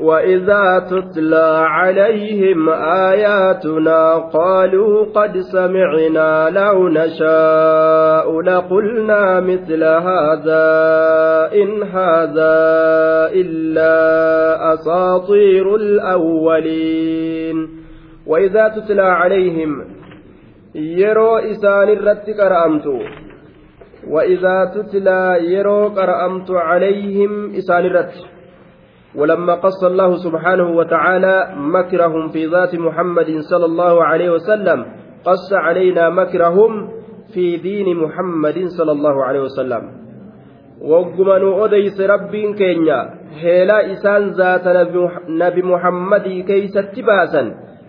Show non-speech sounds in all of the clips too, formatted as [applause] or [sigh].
وإذا تتلى عليهم آياتنا قالوا قد سمعنا لو نشاء لقلنا مثل هذا إن هذا إلا أساطير الأولين. وإذا تتلى عليهم يرو إسان الرت قرأمت وإذا تتلى يرو قرأمت عليهم إسان الرت ولما قص الله سبحانه وتعالى مكرهم في ذات محمد صلى الله عليه وسلم قص علينا مكرهم في دين محمد صلى الله عليه وسلم. وقمنوا أديس رب كينيا هيلا إسان ذات نبي محمد كيست باسا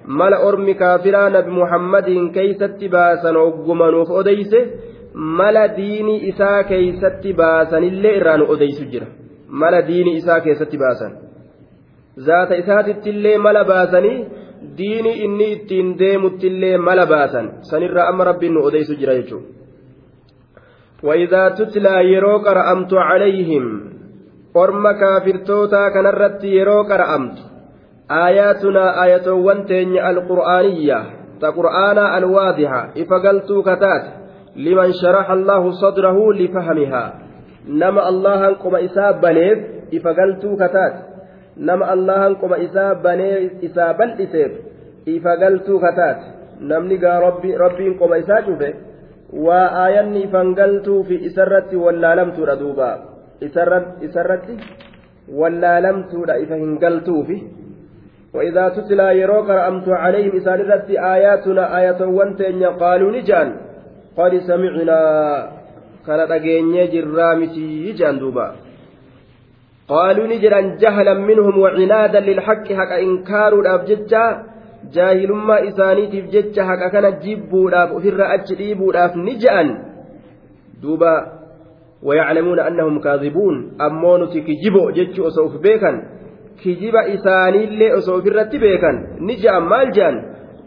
مال أرمي كافرا نبي محمد كيست باسا وقمنوا أديس مال ديني إسا كيست باسا اللي إران أديس جرا mala diini isaa keessatti baasan zaata isaatittillee mala baasanii diini inni ittiin deemuttillee mala baasan sanirraa amma rabbiin nu odeysu jira jechuudha وإذا تتلى يرو قرأمت عليهم orma kaafirtootaa kanarratti yeroo qara'amtu aayaatunaa aayatowwan teenya alqur'aaniyya ta qur'aanaa alwaadiha ifa galtuu kataate liman sharaxa allaahu sadrahu lifahamihaa nama allahan qoma isaa baneef ifa galtuu kataate nama allahan qoma isaa banee isaa bal'iseef ifa galtuu kataate namni gaa rabbiin qoma isaa cufe waa aayanni ifan galtuu fi isarratti wallaalamtuudha duuba isarratti wallaalamtuudha ifa hin galtuufi وإذا تتلى يرو قرأمت عليهم إسان آياتنا آية وانتين قالوا نجان قد سمعنا jirraa mitii jaan duuba qaaluu ni jedhan jahalan minhum wacinaadan lilhaqqi haqa inkaaruudhaaf jecha jaahilummaa isaaniitiif jecha haqa kana jibbuudhaaf ofirra achi dhiibuudhaaf ni je'an duuba ويعلمون أنهم كاذبون أمون كجبو جتش أصوف بيكا كجب إساني اللي أصوف الرت بيكا نجا مال جان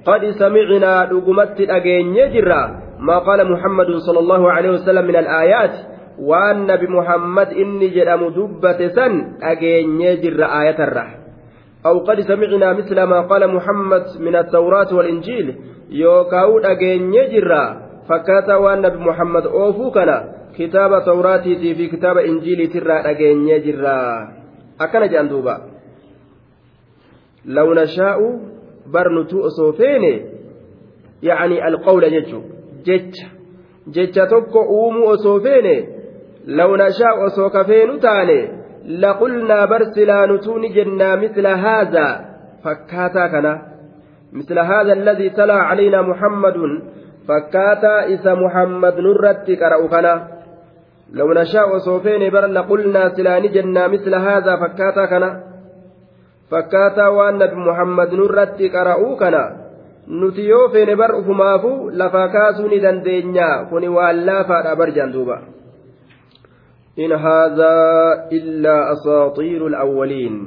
قد سمعنا لقمت الأجين يجرا ما قال محمد صلى الله عليه وسلم من الآيات jedhamu dubbate san dhageenyee jirra aayatarra aw qad samicnaa misla maa qaala muhammad min attawraati walinjiil yookaa'u dhageenyee jirra fakkaata waan nabi muhammad oofuu kana kitaaba tawraatiitii fi kitaaba injiiliitirraa dhageenyee jirra akkana jedhan duuba law nashaa'u bar nutuu osoo feene yacni alqawla jechuu jecha jecha tokko uumuu osoo feene law nashaa osoo kafeenu taane laqulnaa bar silaa nutuu ni jennaa misla haazaa fakkaataa kana misla haadha alladii talaa calaynaa muhammadun fakkaataa isa muhammad nurratti qara'u kana law nashaa osoo feene bar laqulnaa silaa ni jennaa misla haazaa fakkaataa kana fakkaataa waan nabi muhammad nurratti qara'uu kana nuti yoo feene bar ufumaafu lafaa kaasuu ni dandeenya kuni waan laafaadha barjaan duuba. إن هذا إلا أساطير الأولين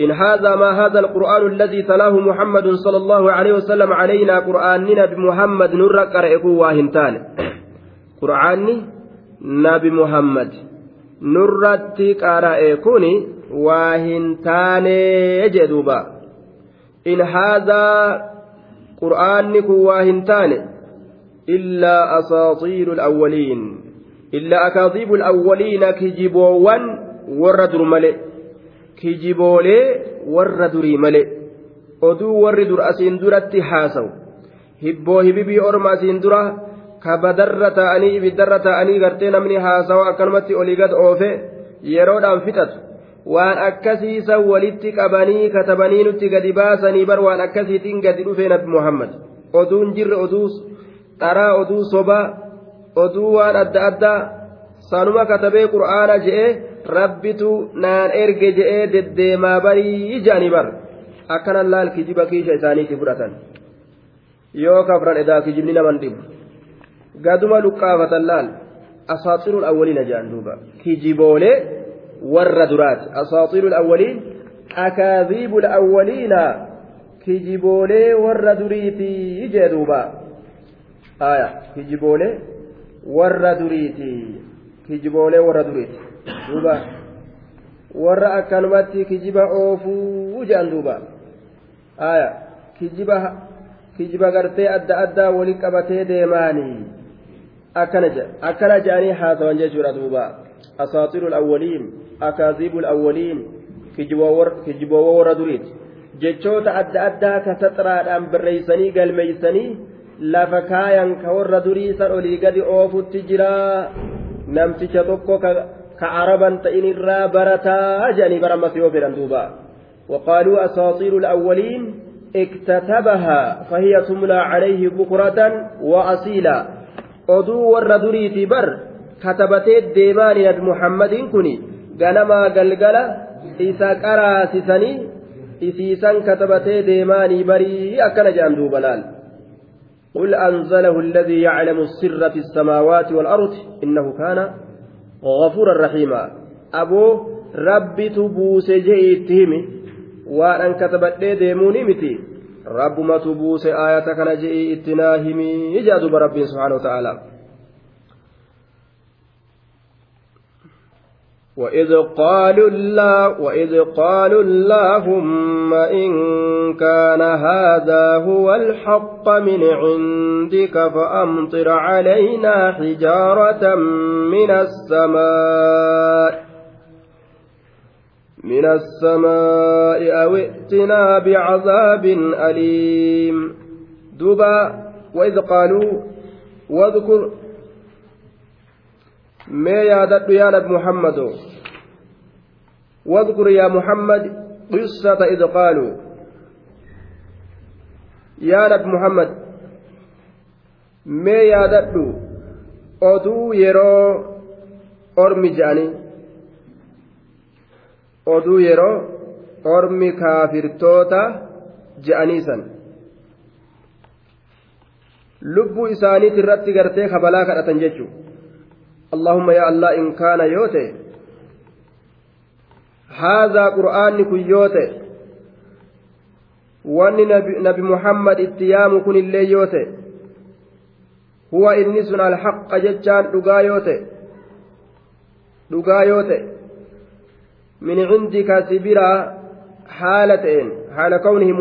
إن هذا ما هذا القرآن الذي تلاه محمد صلى الله عليه وسلم علينا قرآننا بمحمد نور قرأكو واهنتان قرآني نبي محمد نرتي قرأكوني واهنتان يجدوبا إن هذا qur'aanni kun waa hin taane illaa asaatiiru alawwaliin illaa akaadiibu alawwaliina kijiboowwan warra dur male kijiboolee warra durii male oduu warri dur asiin duratti haasawu hibboo hibibii orma asiin dura kabadarra ta'anii ibiddarra ta'anii gartee namni haasawa akkanumatti olii gad oofe yeroodhaan fixatu waan akkasiisa walitti qabanii katabanii nutti gadi baasanii bar waan akkasiitiin gadi dhufee nabi muhammad. Oduun jirre oduu dharaa oduu sobaa oduu waan adda addaa sanuma katabee qur'aana je'ee rabbitu naan erge je'ee deddeemaa barii jaanii bar. Akkanan laal kijiba kiisha isaaniitti fudhatan. Yoo kafran edaa kijibni naman dhibu. Gaduma luqqaafatan laal. Asaaxirul awwaliina jedhan duuba. Kijiboolee warra duraati. Asaatiiru awwaliin akaaziibu awwaliina kijiboolee warra duriitii jee duuba. Aya kijiboolee warra duriiti kijiboolee warra duriiti duuba. Warra akkanumatti kijiba oofuu jedhan duuba. Aya kijiba kijiba gartee adda addaa wali qabatee deemaanii akkana akkana jedhanii haasawan jechuudha duuba asaatiru alawwaliin akaaziibu alawwaliin kijiboowwan warra duriiti jechoota adda addaa ka saxraadhaan barreeysanii galmeeysanii lafa kaayan ka warra durii san olii gadi oofutti jira namticha tokko ka araban ta'in irraa barataa jedhanii وقالوا أساطير الأولين اكتتبها فهي تملى عليه بكرة وأصيلا warra duriiti bar katabatee deemaani nabi muhammadin kun ganamaa galgala isa qaraasisanii isiisan katabatee deemaanii barii akkana jedhan duuba laal. قل أنزله الذي يعلم السر في السماوات والأرض إنه كان غفورا رحيما أبو ربي تبوس جئتهم وأن كتبت ديموني متي رب ما تبوس آية كان جئتناهم إجاد برب سبحانه وتعالى وإذ قالوا الله وإذ قالوا اللهم إن كان هذا هو الحق من عندك فأمطر علينا حجارة من السماء من السماء أو ائتنا بعذاب أليم. دبا وإذ قالوا واذكر mee yaadadhu yaa nabi muhammado واذكر يا محمد قصة إذ قالوا يا نبي محمد mee yaadadhu oduu yeroo ormi je'anii oduu yeroo ormi kaafirtoota je'anii san lubbuu isaaniit irratti gartee kabalaa kadhatan jechuudha اللهم يا الله إن كان يوتي هذا قرآن كن يوتي wanni nabi muhammad itti yaamu kun illee yoo ta'e huwa inni sun alhaqa jechaan dhugaa yoo ta'e dhugaa yoo ta'e min cindika sibiraa haala ta'een haala kawnihi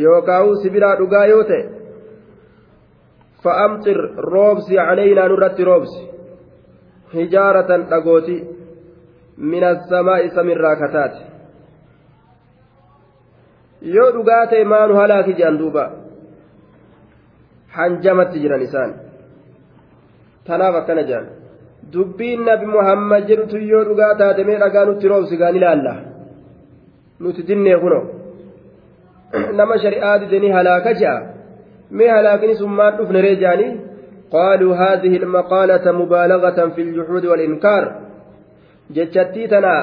yookaan sibiraa dhugaa yoo ta'e fa'amxir roobsi caleynaa nurratti roobsi. Hijaaratan dhagooti min assamaa'i samirraa kataate yoo dhugaa ta'e maanu halaaki jedhan duuba. Hanjamatti jiran isaan. Tanaaf akkana jedhan dubbiin nabi muhammad jedhutu yoo dhugaa taate mee dhagaa nutti roobsi gaan ilaalla nuti dinnee kunoo nama shari'aa didanii halaaka ja'a mee halaakni sun maan dhufne ree jaanii qaaluu haadhihi ilmaqaalata mubaalagatan fi ljuxuudi walinkaar jechattii tana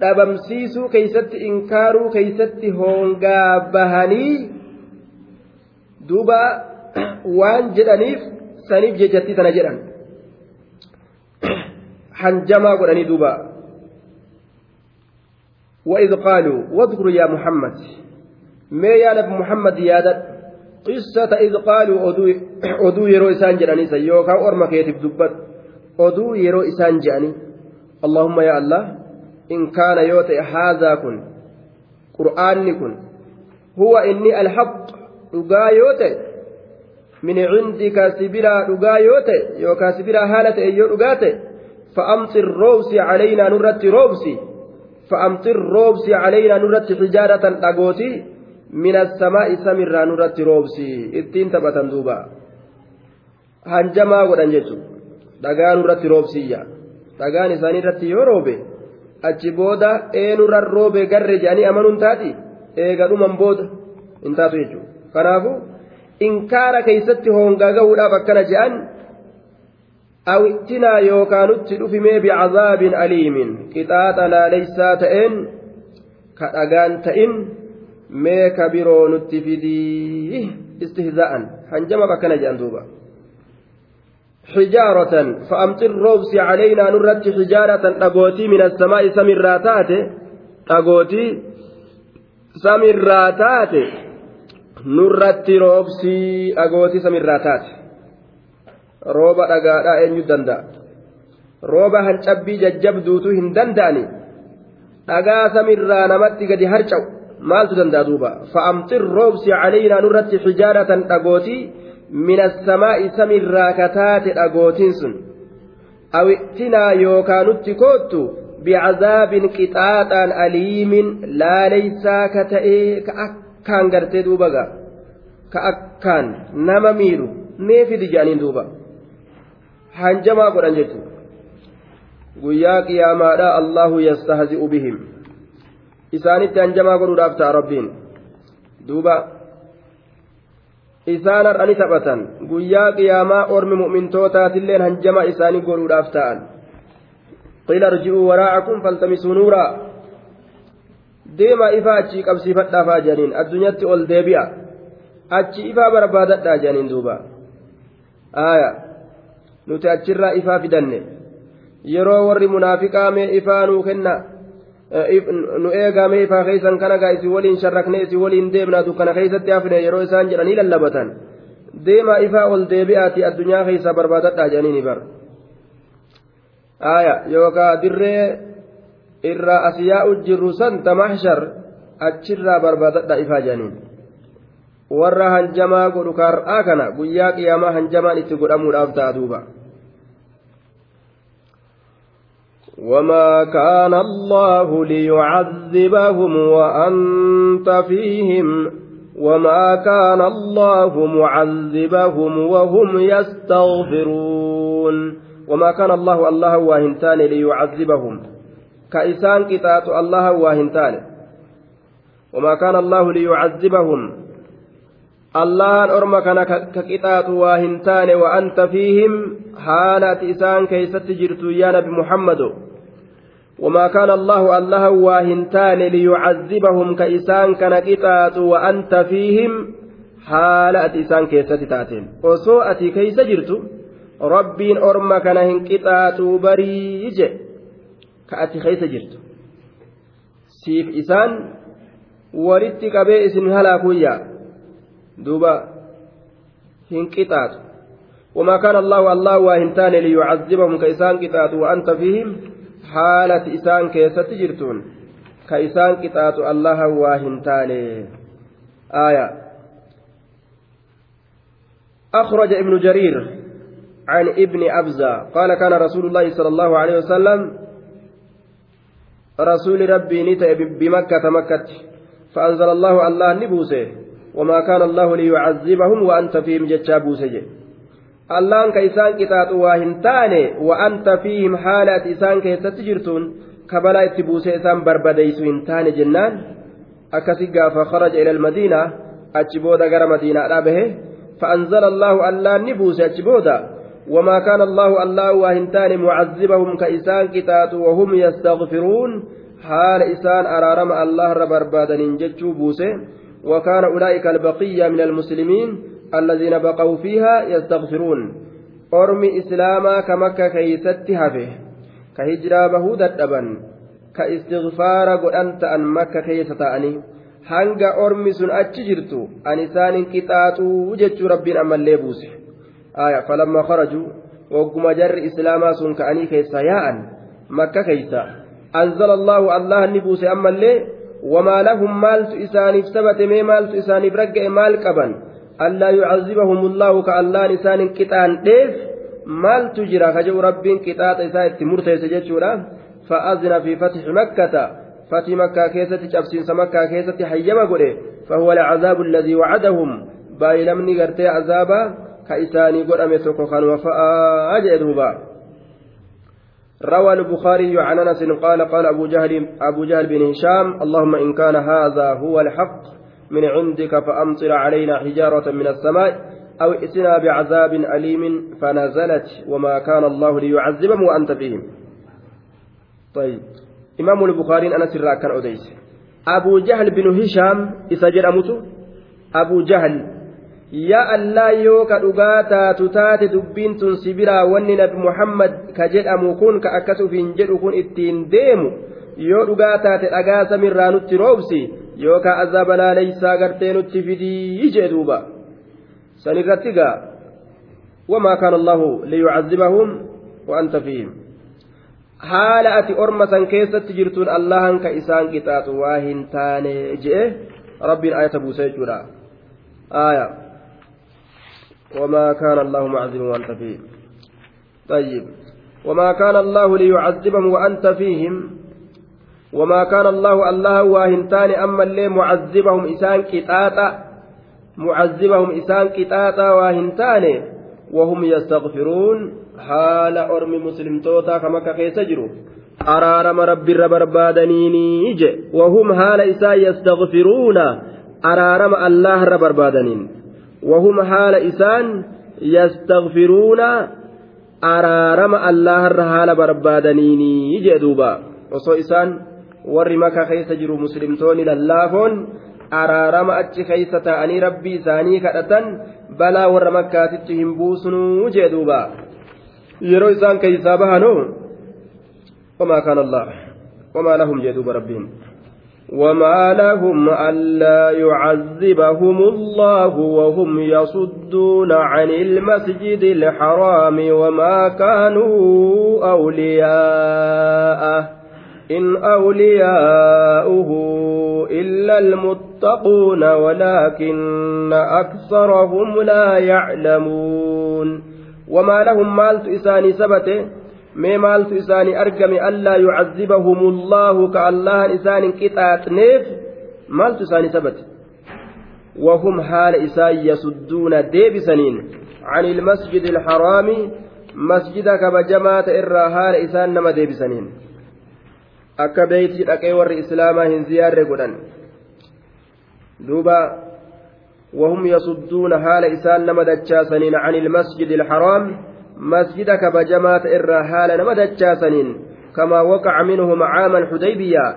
dhabamsiisuu keeysatti inkaaruu keeysatti hoongaa bahanii duuba waan jedhaniif saniif jechattii tana jedhan hanjamaa godhanii duuba وإذ قالوا واذكر يا محمد yaadadhu qissata id qaaluu oduu yeroo isaan jedhaniisa yookaan orma keetiif dubbadhu oduu yeroo isaan jedhanii allahumma yaa allah in kaana yoo ta'e haadhaa kun qur'aanni kun huwa inni alhaq dhugaa yoo ta'e min cindika sibiraa dhugaa yoo ta'e yookaan sibiraa haala ta'e yoo dhugaa ta'e فأمطر روبسي علينا نرت روبسي فأمطر روبسي علينا نرت حجارة أغوتي min assamaa'i samirraa nurratti roobsi ittiin taphatan duuba. Hanjamaa godhan jechuun dhagaa nurratti roobsiyya dhagaan isaanii irratti yoo roobe achi booda eenurra roobe garre jedhanii amanuun taati? Eega dhuman booda hin taatu jechuudha. Kanaafu inkaara keeysatti hoongaa gahuudhaaf akkana jedhan awittinaa yookaanutti dhufimee bicazaabin aliimin qixaaxa laaleysaa ta'een ka dhagaan ta'in meeka biroo nutti fidii istihzaa'an. Hanjama akkana jedhan duuba. Xijaaratan fa'amxir roobsi caleeynaa nurratti xijaaratan dhagootii min samaa'i samirraa taate dhagootii samirraa taate nurratti roobsii dhagootii samirraa taate. Rooba dhagaadhaa eenyu danda'a? Rooba hancabbii jajjabduutu hin danda'ani? Dhagaa samirraa namatti gadi harca'u? Maaltu danda'a duuba? Fa'amtir roobsi calaynaa nurratti xijaaratan dhagootii min assamaa'i samirraa kataate dhagootiin sun. Awittinaa yookaa nutti koottu bicazaabin qixaaxaan aliimin laaleysaa ka ta'ee ka akkaan gartee duuba ga ka akkaan nama miidhu neefidi jedhaniin duuba. Hanjamaa godhan jechuudha. Guyyaa qiyaamaadha allahu yastahzi'u bihim isaanitti hanjamaa godhuudhaaf ta'a rabbiin. Duuba. Isaan har'ani taphatan. Guyyaa qiyaamaa ormi mu'mintootaatiilleen hanjamaa isaanii godhuudhaaf ta'an. Qila irji'uu waraa'akum faltamisuu nuuraa. Deemaa ifaa achii qabsiifadhaafaa jedhaniin addunyaatti ol deebi'a. Achi ifaa barbaadadhaa jedhaniin duuba. Aaya. Nuti achirraa ifaa fidanne. Yeroo warri munaafiqaa mee ifaa nuu kenna nu eegamee ifaa keeysan kana gaa isin waliin sharrakne isin waliin deemnaa dukkana keeysatti hafne yeroo isaan jedhanii lallabatan deemaa ifaa ol deebi'aati addunyaa keeysaa barbaadadhaa jedhaniini bar aaya yookaa dirree irraa asiyaa'u jirru san tamahshar achirraa barbaadadhaa ifaa jedhaniin warra hanjamaa godhu kaar'aa kana guyyaa qiyaamaa hanjamaan itti godhamuudhaaf ta'a duuba وما كان الله ليعذبهم وأنت فيهم وما كان الله معذبهم وهم يستغفرون وما كان الله الله واهنتان ليعذبهم كإسان كتات الله واهنتان وما كان الله ليعذبهم الله أرمى كان ككتات واهنتان وأنت فيهم حالة إسان كيست جرت يا نبي محمد وما كان الله الله واهنتان ليعذبهم كإسان كان قطات وأنت فيهم حالة إسان كيست تاتين. وسوءتي كيس جرت ربين أرمى كان هنقطات بريج. كأتي كيس جرت سيف إسان isin halaakuyyaa duuba hin qixaatu وما كان الله الله واهنتان ليعذبهم كإسان قطات وأنت فيهم حالة إسان كيسة جرتون كإسان قطات الله واهنتان آية. أخرج ابن جرير عن ابن أبزة قال كان رسول الله صلى الله عليه وسلم رسول ربي نتأ بمكة مكة. فأنزل الله الله نبوسه وما كان الله ليعذبهم وأنت فيهم جتشا بوسه allaan ka isaan qixaaxu waa hin taane wa'anta fiihim haala ati isaan keessatti jirtuun kabalaa itti buusee isaan barbadeysu hin taane jennaan akkasi gaafa kharaja ila almadiina achi booda gara madiinaadhaa bahe فأنزل الله الله نبوس أجبودا وما كان الله الله واهنتان معذبهم كإسان كتات وهم يستغفرون حال إسان أرارم الله ربربادا جتشو بوسه وكان أولئك البقية من المسلمين الذين بقوا فيها يستغفرون أرمي إسلاما كمكة كيست هفه كهجرا بهودة دبن كاستغفار قد أن مكة كيستاني hanga ormi sun achi jirtu an isaanin qixaaxuu jechuu rabbiin ammallee buuse aya falamma kharajuu wagguma jarri islaamaa sun ka'anii keessa yaa'an makka keeysa anzala allaahu allah ni buuse ammallee wamaa lahum maaltu isaaniif sabate mee maaltu isaaniif ragga'e maal qaban allaan isaanin qixaan dheef maaltu jira ka jedhu rabbiin qixaaxa isaa itti murteesse jechuudha fa'azina fi fatixi makkata fatii makkaa keessatti cabsiinsa makkaa keessatti hayyama godhe fahuwa alcazaabu alladii wacadahum baay'ilamni gartee azaaba ka isaanii godhame tokko kanuma fa'aa jedhe duuba روى البخاري عن انس قال قال ابو جهل ابو جهل بن هشام اللهم ان كان هذا هو الحق من عندك فأمطر علينا حجارة من السماء أو ائتنا بعذاب أليم فنزلت وما كان الله ليعذبهم وأنت فيهم طيب إمام البخاري أنا سراك كان أديس أبو جهل بن هشام إسجر أموت أبو جهل taatu taate dubbiin tun sibiraa wanni nabi muhammad ka jedhamu kun ka akkas ufiin jedhu kun ittiin deemu yoo dhugaa taate dhagaa samirraa nutti roobsi yookaan azaaba laaleysaa gartee nutti fidii jee duuba san irratti gaa wamaa kaana allahu liyucazibahum wa anta fiihim haala ati orma san keessatti jirtuun allahan ka isaan qixaaxu waa hin taane je'e rabbiin ayata buuse jechuudha aya وما كان الله معذبهم وأنت فيهم طيب وما كان الله ليعذبهم وأنت فيهم وما كان الله الله واهنتان أما اللي معذبهم إسان كتاتا معذبهم إسان كتاتا واهنتان وهم يستغفرون. حال أرم مسلم توتا كما كيس جرو. أرارم رب ربربادنيني ج وهم حال إسا يستغفرون. أرارم الله ربربادنين وهم حال إسان يستغفرون. أرارم الله حال بربادنيني ج دوبا. وصو إسان warri maka keessa jiru muslimtoonni lallaafoon araarama achi keessa ta'anii rabbii isaanii kadhatan balaa warra makkaatitti hin buusnuu jee duuba yeroo isaan keeysaa bahanoo wamaa kaana allah wamaa lahum jee duuba rabbiin وما لهم ألا يعذبهم الله وهم يصدون عن المسجد الحرام وما كانوا أولياءه إن أولياؤه إلا المتقون ولكن أكثرهم لا يعلمون. وما لهم مالت إساني سبته mee maaltu isaanii argame allaa yucazibahum allaahu ka allahan isaanin qixaaxneef maaltu isaanii sabate وهم حال إسان يسدون ديبسنين عن المسجد الحرام مسجد كبجماعة إرى حال إسان نما ديبسنين akka beeytii dhaqee warri islaamaa hin ziyaarre godhan. Duuba وهم يصدون حال إسان نما دجاسنين عن المسجد الحرام مسجد كبجمات إرى حال نما دجاسنين كما وقع منهم عام الحديبية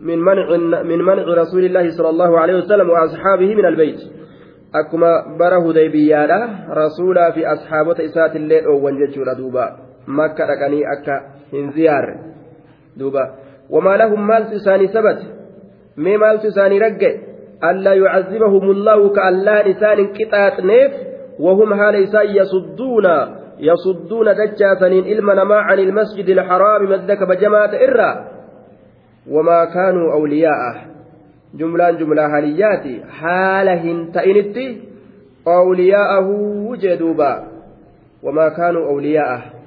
من منع من منع رسول الله صلى الله عليه وسلم وأصحابه من البيت أكما بره هديبية رسولا في أصحابه إسات الليل أو وانجتشور دوبا مكة ركني أكا هنزيار دوبا وما لهم مال تساني سبت. مي مال تساني رقع ألا يعذبهم الله كألا نسان قطعت نيف. وهم حال يصدون. يصدون دجاسنين إلما ما عن المسجد الحرام مدك بجماعة إرّا وما كانوا أولياءه جملة جملة هاليات. حالهن تئنتي أولياءه وجدوبا وما كانوا أولياءه.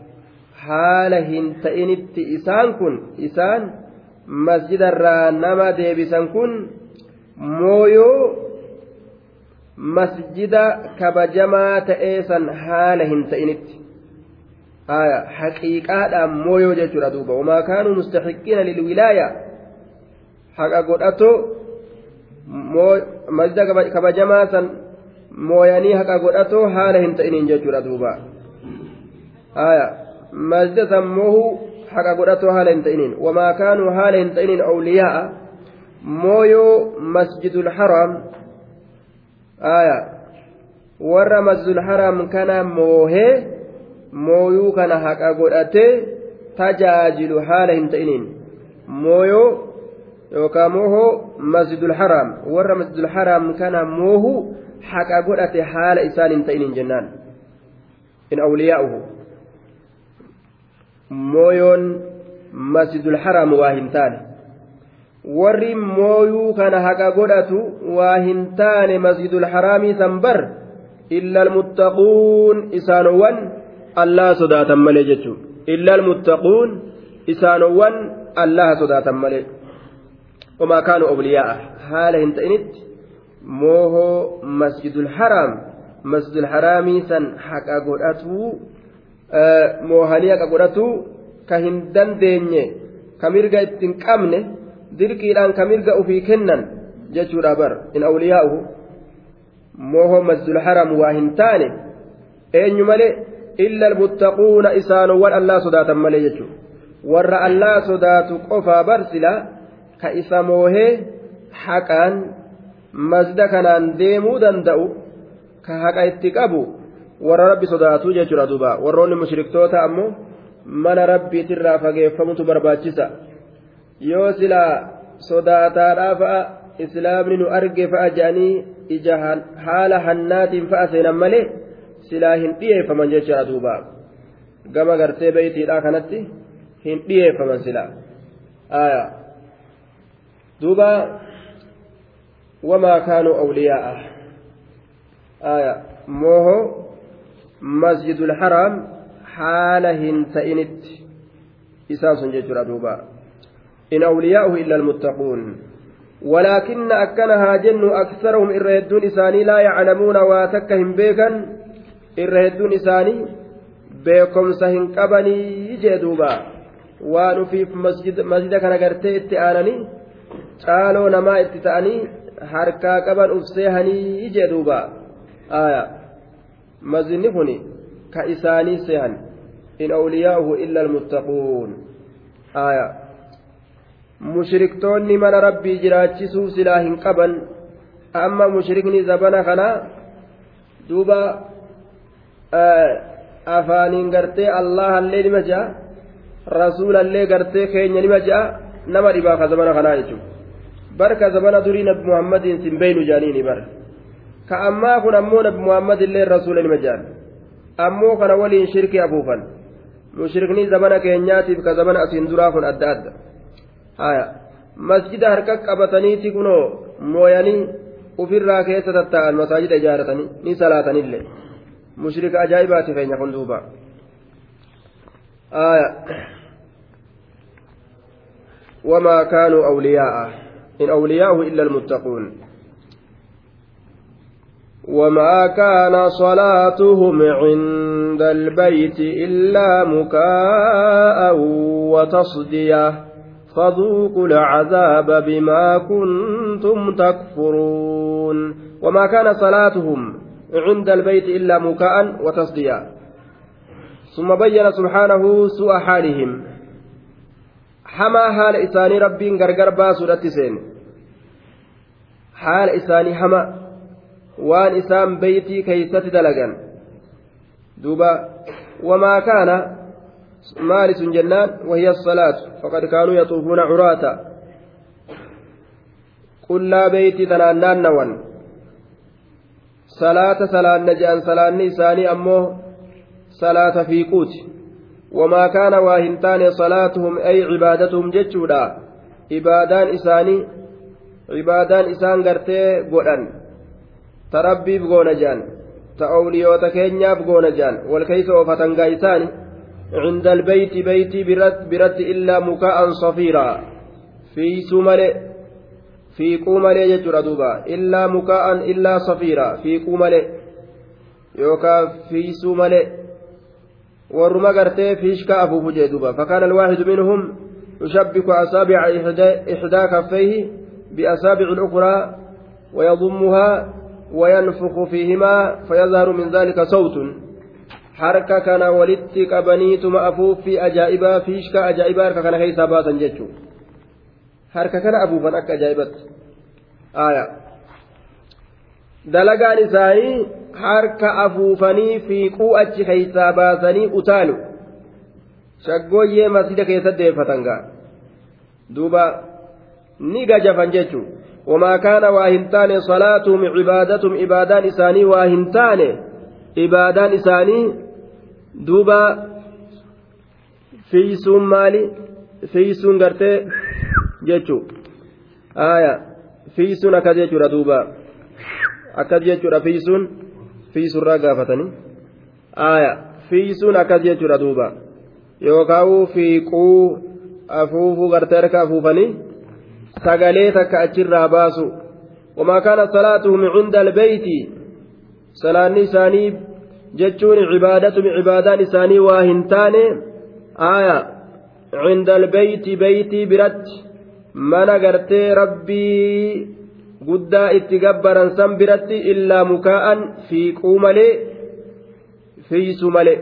Haala hin ta'initti isaan kun isaan masjidarraa nama deebisan kun mooyoo masjida kabajamaa ta'ee san haala hin ta'initti haqiiqaadhaan mooyoo jechuudha duuba wamaa kaanuu mustaxiqiina lilwilaaya haqa godhatoo masjida kabajamaa san mooyanii haqa godhatoo haala hin ta'iniin jechuudha duuba hin ta'iniin wamaa kaanuu haala hin ta'iniin awliyaa'a mooyoo masjidul haraam aya warra masjidul haraam kana moohee mooyuu kana haqa godhatee tajaajilu haala hin ta'iniin mooyoo yookaan moohoo masjidul haraam warra masjidul haraam kana moohu haqa godhate haala isaan hin ta'iniin jennaan in awliyaa'uhu mooyoon masjidul haraam waa hin taane warri mooyuu kana haqa godhatu waa hin taane masjidul haraamii san bar illa almuttaquun isaanowwan allaha sodaatan malee jechuu illa almuttaquun isaanowwan allaha sodaatan malee وما كانوا أولياء حال هنتئنت موهو مسجد الحرام مسجد الحرام سن حق أقول moohanii haqa godhatu ka hin dandeenye ka mirga ittiin qabne dirqiidhaan ka mirga ufii kennan jechuudha bar in awliyaa'uhu. Moohoo masjidul haram waa hin taane eenyu malee? Illa almuttaquuna isaanowwan allaa sodaatan malee jechuudha. Warra allaa sodaatu qofaa bar sila ka isa moohee haqaan masjida kanaan deemuu danda'u ka haqa itti qabu warra rabbi sodaatu jechuudha duuba. Warroonni mushriktoota ammoo mana rabbiitirraa fageeffamutu barbaachisa. Yoo silaa sodaataadhaa fa'a islaamni nu arge fa'a jedhanii ija haala hannaatiin fa'a seenan malee silaa hin dhiyeeffaman jechuudha duuba. Gama gartee beeytiidhaa kanatti hin dhiyeeffaman silaa duuba wamaa kaanuu awliyaa'a? Mooho masjidul haraam haala hin ta'initti isaan sun jechuudha duuba in awliyaa'uhu illa almuttaquun ولكن أكنها جن أكثرهم إرهدون إساني لا يعلمون واتكهم بيكا إرهدون إساني بيكم سهن قبني جدوبا وانفيف مسجد مسجد كان قرتي اتآنني قالوا نما اتتأني harkaa qaban ufseehanii jee duuba aya mazinni kun ka isaanii sehan in awliyaa'uhu illa almuttaquun. Aya. Mushriktoonni mana rabbii jiraachisuu silaa hin qaban amma mushrikni zabana kana duuba afaaniin gartee allahallee nima ja'a rasuulallee gartee keenya nima ja'a nama dhibaa ka zabana kanaa jechuudha. Barka zabana durii nabi muhammadiin sin beeynu jaaniini bar ka ammaa kun ammoo nabi muhammad illee rasuula nima jaan ammoo kana waliin shirki afuufan mushrikni zabana keenyaatiif ka zabana asiin duraa kun adda adda haya masjida harka qabataniiti kunoo mooyanii ufirraa keessa tatta'an masaajida ijaaratanii ni salaatanillee mushrika ajaa'ibaati feenya kun duuba haya وما كانوا أولياءه إن أولياؤه إلا المتقون وما كان صلاتهم عند البيت إلا مكاء وتصدية فذوقوا العذاب بما كنتم تكفرون وما كان صلاتهم عند البيت إلا مكاء وتصدية ثم بين سبحانه سوء حالهم haala isaanii rabbiin gargar baasuudhatti seene haala isaanii hama waan isaan beeytii keeysatti dalagan duuba wamaa kaana maali sun jennaan wahiya asalaatu faqad kaanuu yaxuufuuna curaata qullaa beeytii tanaan naannawan salaata salaanna je'an salaanni isaanii ammoo salaata fiiquuti وما كان واهنتان صلاتهم أي عبادتهم جتشودا عبادان إساني عبادان إسان قرتي قرآن تربي بقون جان تأوليوتا كينيا بقون جان والكيس وفتنقا إساني عند البيت بيتي برت برت إلا مكاء صفيرا في سمل في قومل يجر دوبا إلا مكاء إلا صفيرا في قومل يوكا في سمل warruma gartee fiishka afuufu jee duuba. Fakaana alwaaxidu minhum يشبك أصابع إحدى كفيه بأصابع الأخرى ويضمها وينفخ فيهما فيظهر من ذلك صوت حركة كان ولدت كبنيتم أفوف في أجائبا فيشك أجائبا حركة كان هيسا باسا جتشو حركة كان أفوفا أك أجائبت آية isaanii harka afuufanii fiiquu achi keeysaa baasanii utaalu shaggooyyee masjida keessatti deeffatan gaa duuba ni gajafan jechuu wamaa kaana waa hin taane salaatuhum cibaadatum ibaadaan isaanii waa hin taane ibaadaan isaanii duuba fiisuun maali fiisuun gartee jechuu aya fiisuun akkas jechuudha duuba akkas jechuudha fiisuun fiisurraa gaafatanii aya fiisuun akkas jechuudha duuba yookaan fiiquu afuufuu gartee harka afuufanii sagalee takka achirraa baasu cinda albeyti salaanni isaanii jechuun cibaadatum cibaadaan isaanii waa hin taane aya cinda albeyti beeytii biratti mana gartee rabbii guddaa itti gabbaran san biratti illaa mukaa'an fiiquu malee fiisu malee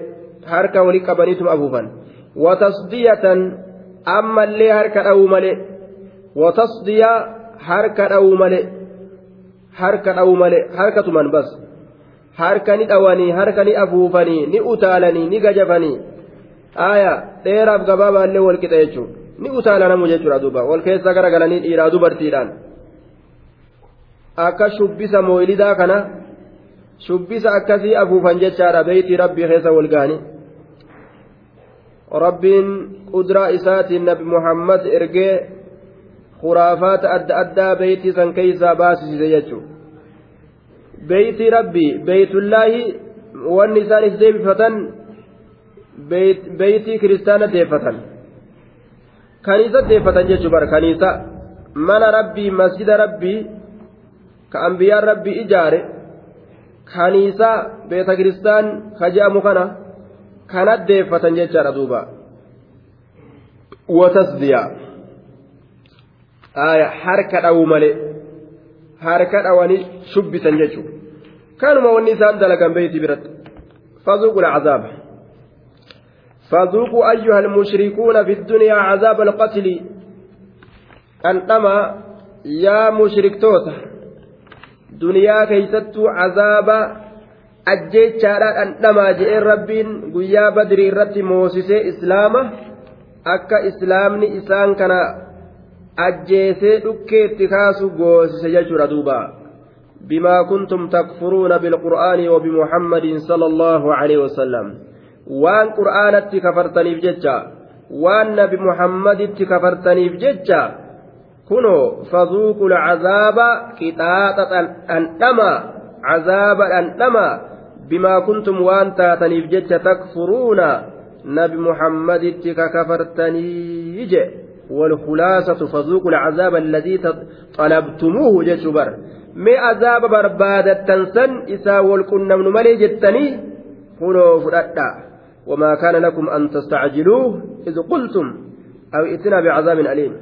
harka wali qabaniituma afuufan watasdiyatan ammallee harka dha'uu malee harka tuman bas harka ni dhawanii harka ni afuufanii ni utaalanii ni gajafanii aya dheeraaf gabaabaallee wal qixa jechuudha ni utaalanamu jechuudha duuba wal keessa garagalanii dhiiraa dubartiidhaan akka shubbisa mooyilidaa kana shubbisa akkasii afuufan jechaadha beeytii rabbii keessa wal ga'anii rabbiin qudraa isaatiin nabi muhammad ergee khuraafaata adda addaa beeytii san keeysaa baasisise jechuudha. Beeytii rabbii beeytullaahi wanni isaan is deebifatan beeytii kiristaana deeffatan. Kaniisa deeffatan jechuudha bara kaniisa mana rabbii masjida rabbii ka ambiyaan rabbii ijaare kaniisa beeta kiristaan ka je'amu kana kana deeffatan jechaadha duuba. Watasdiyaa harka dhawu malee harka dhawanii shubbisan jechuudha. Kanuma wanni isaan dalagan beeyti biratti. Fazuuqu lacazaaba fazuuqu ayyuha almushrikuuna fi ddunyaa cazaaba alqatli dhandhamaa yaa mushriktoota duniyaa keeysattuu cazaaba ajjeechaadha dhandhamaa je'een rabbiin guyyaa badrii irratti moosisee islaama akka islaamni isaan kana ajjeesee dhukkeetti kaasu goosise jechuudha duuba bimaa kuntum takfuruuna bilqur'aani wabimuhammadin sala allahu aleyhi wasalam waan qur'aanatti kafartaniif jecha waan nabi muhammaditti kafartaniif jecha kunoo fazuuqu lcazaaba qixaaxa dhandhama cazaaba dhandhama bimaa kuntum waan taataniif jecha takfuruuna nabi muhammaditti kakafartanii je والخلاصة فذوقوا العذاب الذي طلبتموه جتبر ما عذاب بربادة تنسن إسا والكنا من ملي جتني كنوا فرأتا وما كان لكم أن تستعجلوه إذ قلتم أو ائتنا بعذاب أليم.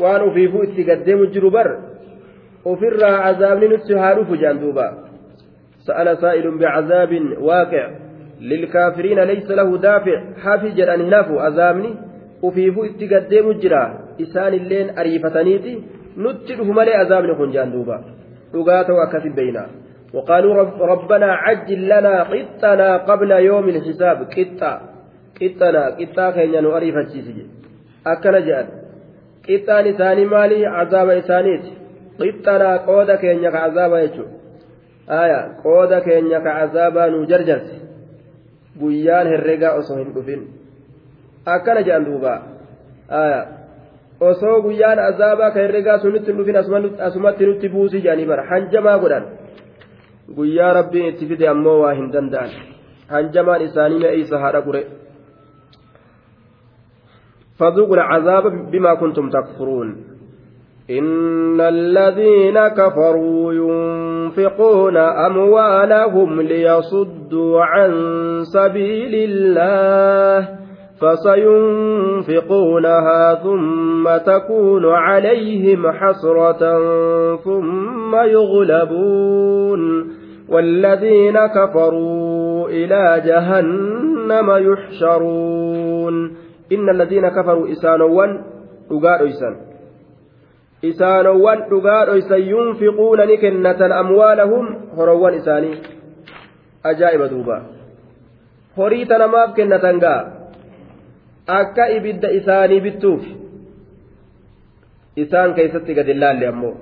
وأن في بؤس قدام الجربر وفر عذاب نتهارف جاندوبا سأل سائل بعذاب واقع. للكافرين ليس له دافع. حافج أن هنافوا عذابني ufiifuu itti gaddeemu jira isaan illeen ariifataniiti nutti dhufu malee azaabni kun jaan duuba dhugaa ta'u akkasi beeyna وقالوا رب ربنا عجل لنا قطنا قبل يوم الحساب قطة قطنا قطة كينيا نؤريف الشيسي أكنا جاء قطان إساني مالي عذاب إسانيت قطنا قود كينيا كعذاب يجو آية قود كينيا كعذاب نجرجرس guyyaan herregaa osoo hin dhufin Akkana jedhan duuba osoo guyyaan azaabaa ka herregaa sunitti dhufin asumatti nutti buusii jedhanii bara hanjamaa godhan guyyaa rabbiin itti fide ammoo waa hin danda'an hanjamaan isaanii me'eeysa haadha qure فذوقوا العذاب بما كنتم تكفرون إن الذين كفروا ينفقون أموالهم ليصدوا عن سبيل الله فسينفقونها ثم تكون عليهم حسرة ثم يغلبون. والذين كفروا إلى جهنم يحشرون. إن الذين كفروا إسانوا أقاروا إسان إسانوا أقاروا إسان ينفقون نكنة أموالهم هروان إساني. أجائب دوبا. هريتنا ما بكنة قال akka ibidda isaanii bittuuf isaan keessatti gad ilaalle ammoo.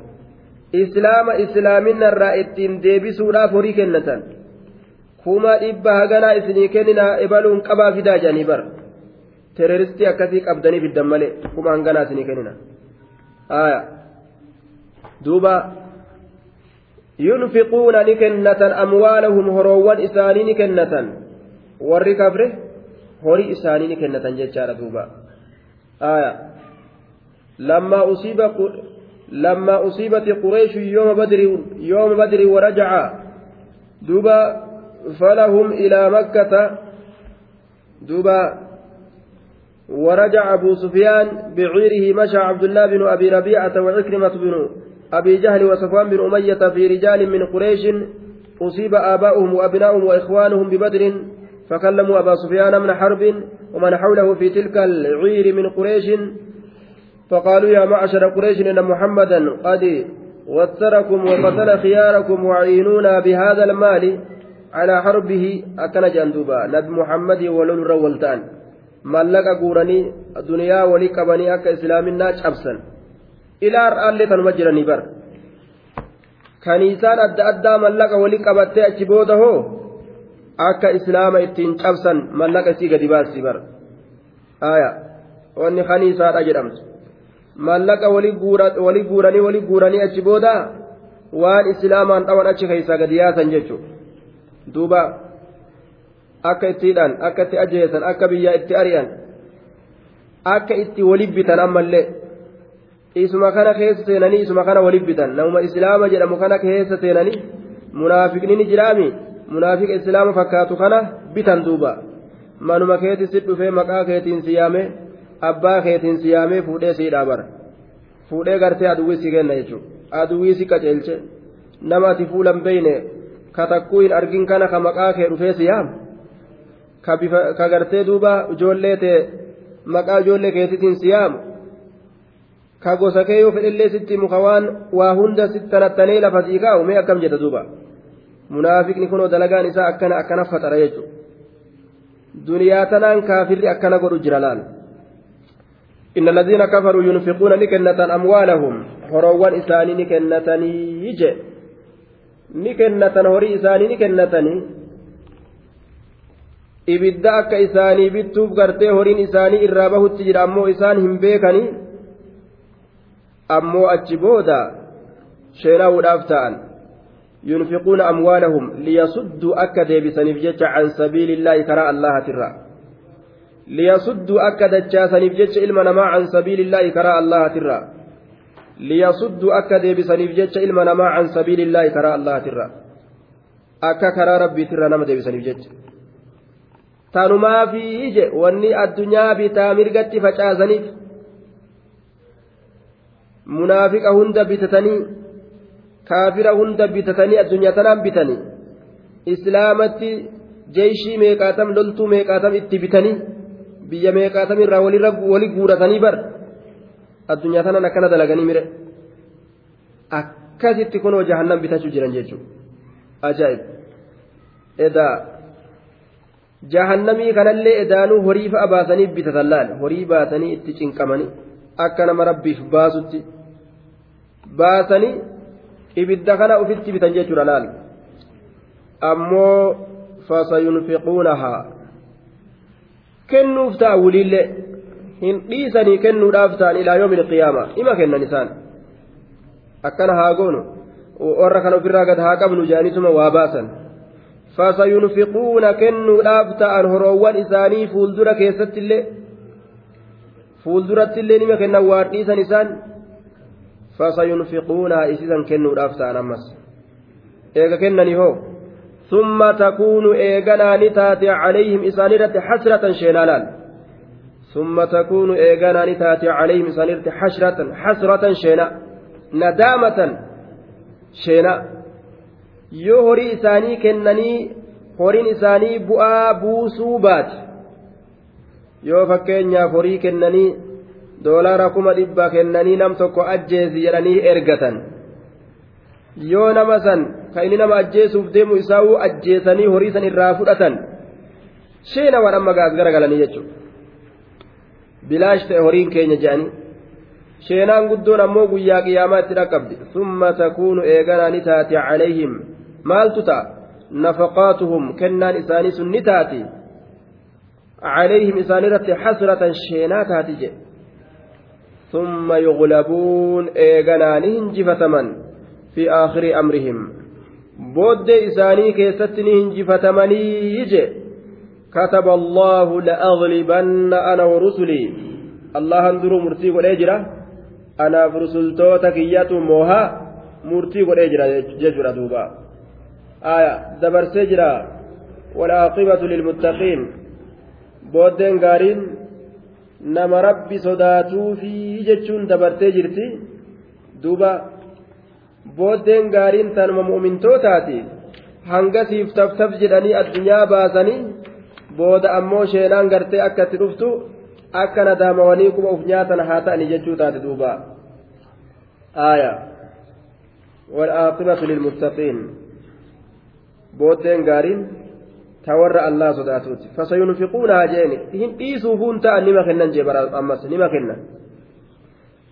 Islaama islaaminarraa ittiin deebisuudhaaf horii kennatan. Kuma dhibba haganaa isinii kenninaa ebaluun qabaa fidaa jedhanii bara. Teroristii akkasii qabdanii fiddan malee kuma hanganaa isinii kennina. Duuba. Yunfiquuna ni kennatan amwaalahum horoowwan isaanii ni kennatan. Warri kafre horii isaanii ni kennatan jechaadha duuba lammaa usiiba lammaa usiibati qureeshu yooma badri warajaca duuba falahum ilaa makkata duuba ورجع أبو سفيان بعيره مشى عبد الله بن أبي ربيعة وعكرمة بن أبي جهل وصفوان بن أمية في رجال من قريش أصيب آباؤهم وأبناؤهم وإخوانهم ببدر فكلموا أبا سفيان من حرب ومن حوله في تلك العير من قريش. فقالوا يا معشر قريش إن محمدا قد وتركم وقتل خياركم وعينونا بهذا المال على حربه. أكن جندوبا نبي محمد ولول رولتان mallaqa guuranii duniyaa walii qabanii akka islaaminaa cabsan ilaa har'aallee tanuma jiranii bar kaniisaan adda addaa mallaqa akka islaama ittiin cabsan mallaqa isii gadi baasii bara aya wanni kaniisaadha jedhamtu mallaqa walii guuranii walii guuranii achi booda waan islaamaan dhawan achi keessaa gadi yaasan jechuudha duuba akka ittiidhaan akka itti ajjeesan akka biyyaa itti ari'an akka itti walii bitan ammallee. isuma kana keessa seenanii isuma kana waliif bitan islaama jedhamu kana keessa seenanii munaafiqni ni jiraami munaafiqa islaama fakkaatu kana bitan duuba. Manuma keetti si dhufee maqaa keetiin siyaamee abbaa keetiin siyaamee fuudhee sii dhaabara fuudhee gartee aduwwii si kenna jechuudha. Aduwwii si qaceelche nama ati fuulan beeyne ka takkuu hin argin kana ka maqaa kee dhufee siyaam ka gartee duuba ijoollee ta'e maqaa ijoollee keetiitiin siyaamu ka gosa kee yoo fedhellee sitti muka waan waa hunda sittanattanee lafa sii kaa'u mee akkam jedha duuba munaafiqni kunoo dalagaan isaa akkana akkana faxara jechuudha. Duniyaa tanaan kaafirri akkana godhu jira laal. Inna laziina kafaruu yunfiquuna ni kennatan amwaalahum. Horoowwan isaanii ni kennatanii je ni kennatan horii isaanii ni kennatanii. Ibidda akka isaanii bittuuf gartee horiin isaanii irraa bahutti jira ammoo isaan hin beekanii. Ammoo achi booda sheenaa'uudhaaf ta'an. Yunfiquuna amwaalahum liyasudduu akka deebisaniif jecha can sabiilillaahi karaa allahatirra liyasudduu akka dachaasaniif jecha ilma namaa can sabiilillaahi karaa allahatirra liyasudduu akka deebisaniif jecha ilma namaa can sabiilillaahi karaa allahatirra akka karaa rabbiitirra nama deebisaniif jecha tanumaafii ije wanni addunyaa bitaa mirgatti facaasaniif munaafiqa kaafira hunda bitatanii addunyaa tanaan bitanii islaamatti jeeshii meeqaatam loltuu meeqaatam itti bitanii biyya meeqaatam irraa wali guuratanii bar addunyaa tanaan akkana dalaganii mire. Akkasitti kunoo jahannam bitachuu jiran jechuudha ajaa'ib. Edaa. Jahannamii kanallee edaanuu horii fa'a baasanii bitatan laal? Horii baasanii itti cinqamanii akka nama rabbiif baasutti. baasanii ibidda kana ufitti bitan jechuudha laal ammoo fasayunfiquunahaa kennuuf ta'a wuliillee hin dhiisanii kennuudhaaf ta'an ilaa yoomi ilqiyaama ima kennan isaan akkana haa goonu warra kan ofirraa gad haa qabnu jaanisuma waa baasan fasayunfiquuna kennuudhaaf ta'an horoowwan isaanii fuuldura keessattillee fuuldurattillee nima kennan waan dhiisan isaan فسينفقونها إسيسا كنوا الأفتان أمس إيغا كنني هو ثم تكون إيغانا نتاتي عليهم إسانيرة حسرة شينالان ثم تكون إيغانا نتاتي عليهم إسانيرة حسرة حسرة شينا ندامة شينا yoo horii isaanii kennanii horiin isaanii bu'aa buusuu baate yoo fakkeenyaaf horii kennanii doolaara kuma dhibba kennanii nam tokko ajjeesi jedhanii ergatan. Yoo nama san ka inni nama ajjeesuuf deemu isaa'uu ajjeesanii horii san irraa fudhatan sheena waan amma gaas garagalanii jechuudha. Bilaash ta'e horiin keenya jedhanii sheenaan guddoon ammoo guyyaa qiyaamaa itti dhaqqabdi. Summa takuunu eeganaa ni taate calayhim. Maaltu ta'a? Nafaqaatuhum kennaan isaanii sun ni taati. Calayhim isaanirratti xasratan sheenaa taati jedhe ثم يغلبون إيغنان هنجفتمن في آخر أمرهم. بود إساني كيستني هنجفتمني يجي. كتب الله لأغلبن أنا ورسلي. الله اندرو مرتي والأجرة أنا فرسلتوتك ياتو موها مرتي والأجرة ججرة دوبا. آية دبر سجرة والعاقبة للمتقين. بودين قارين nama rabbi sodaatuufi jechuun dabartee jirti duuba booddeen gaariin tanuma mu'mintootaati hangasiif taftaf jedhanii addunyaa baasanii booda ammoo sheenaan gartee akka itti dhuftu akka nadaamawanii kuma uf nyaatan haa ta'anii jechuu taate duuba aaya والعاقبة للمتقين بودين قارين warra allaa sodaatuuti fasayunfiquunaa jeeni hin dhiisuufuun ta'an nima kennan jee bara ammas nima kennan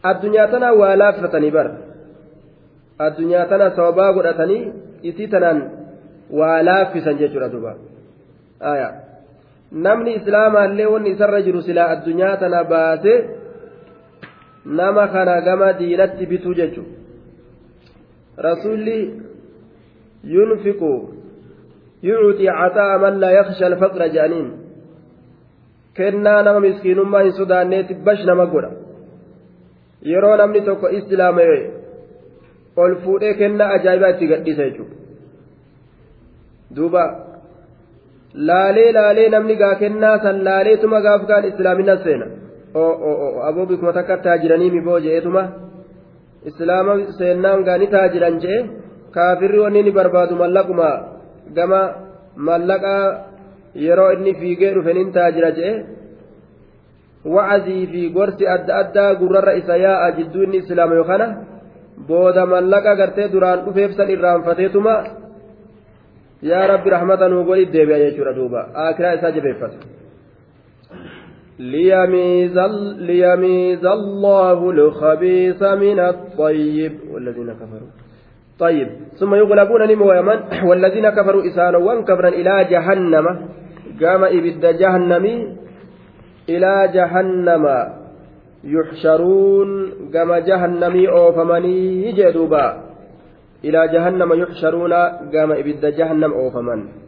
addunyaa tanaa waa laaffatanii bar addunyaa tana sababaa godhatanii isii tanaan waa laaffisan jechuudha duuba namni islaamaallee wanni isarra jiru silaa addunyaa tana baase nama kana gama diinatti bituu jechuudha rasuulli yunfiqu yuuti cataa man laa yakhsha alfaqra jedhaniin kennaa nama miskiinummaa hin sodaanneetti bash nama godha yeroo namni tokko islaamee ol fuudhee kennaa ajaa'ibaa itti gadhiisa jechuudha duuba laalee laalee namni gaa kennaa san laaleetuma gaaf kaan islaamina seena aboo bikuma takka taajiranii miboo je'eetuma islaama seennaan gaa ni taajiran je'e kaafirri wanni ni barbaadu mallaquma gama mallaqaa yeroo inni fiigee dhufe nin taajira je'e wa'azii fi gorsi adda addaa gurrarra isa yaa'a jidduu inni islaama yookana booda mallaqa gartee duraan dhufeef san irraanfateetuma yaa rabbi rahmata nuu godhi deebi'a jechuudha duuba aakiraa isaa jabeeffata ليميز ليميز الله الخبيث من الطيب والذين كفروا طيب. ثم يغلبون نمو يمن. [clears throat] والذين كفروا إسانا وانكفرا إلى جهنم. قام إبد جهنم إلى جهنم. يحشرون. قام جهنم أوفمني. جدوبا إلى جهنم يحشرون. قام إبد جهنم أوفمن.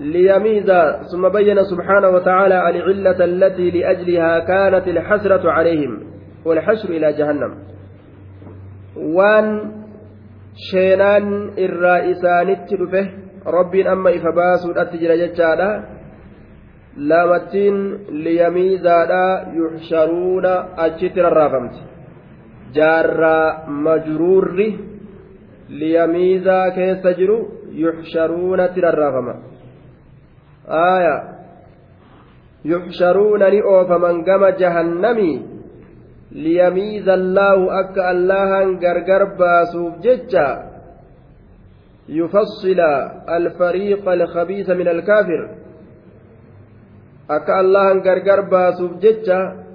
ليميز ثم بين سبحانه وتعالى العلة التي لأجلها كانت الحسرة عليهم والحشر إلى جهنم. وان شينان الرئيسان التلفه رب أما إفباس الأتجر ججالا لامتين ليميزادا يحشرون أجتر الرافمت. جار مجرور ليميزا كيس تجرو يحشرون تر الرافمت آية. يحشرون لأوفمن كما جهنمي ليميز الله أك الله غرغر باسوف ججا يفصل الفريق الخبيث من الكافر أك الله غرغر باسوف ججا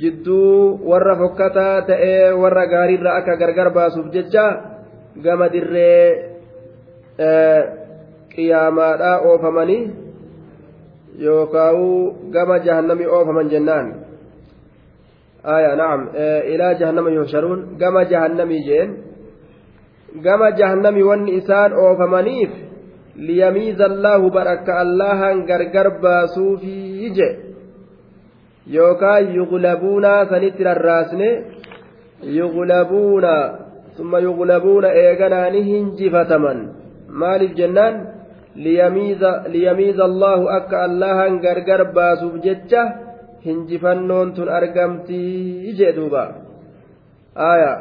jidduu warra fokkataa ta'ee warra gaariirra akka gargar baasuuf jecha gama dirree qiyaamaadhaa oofamanii yookaa'u gama jahannamii oofaman jennaan. Aya na'am. Ilaa jahannama yuhsharuun gama jahannamii jeen. Gama jahannamii wanni isaan oofamaniif liyamiiza allaahu barakka allahan gargar baasuufii je. Yookaan yuglabuuna sanitti rarraasne yuglabuuna summa yuglabuuna eeganaani hinjifataman maaliif jennaan liyamiiza allahu akka allahan gargar baasuuf jecha hinjifannoon tun argamtii jee duuba aya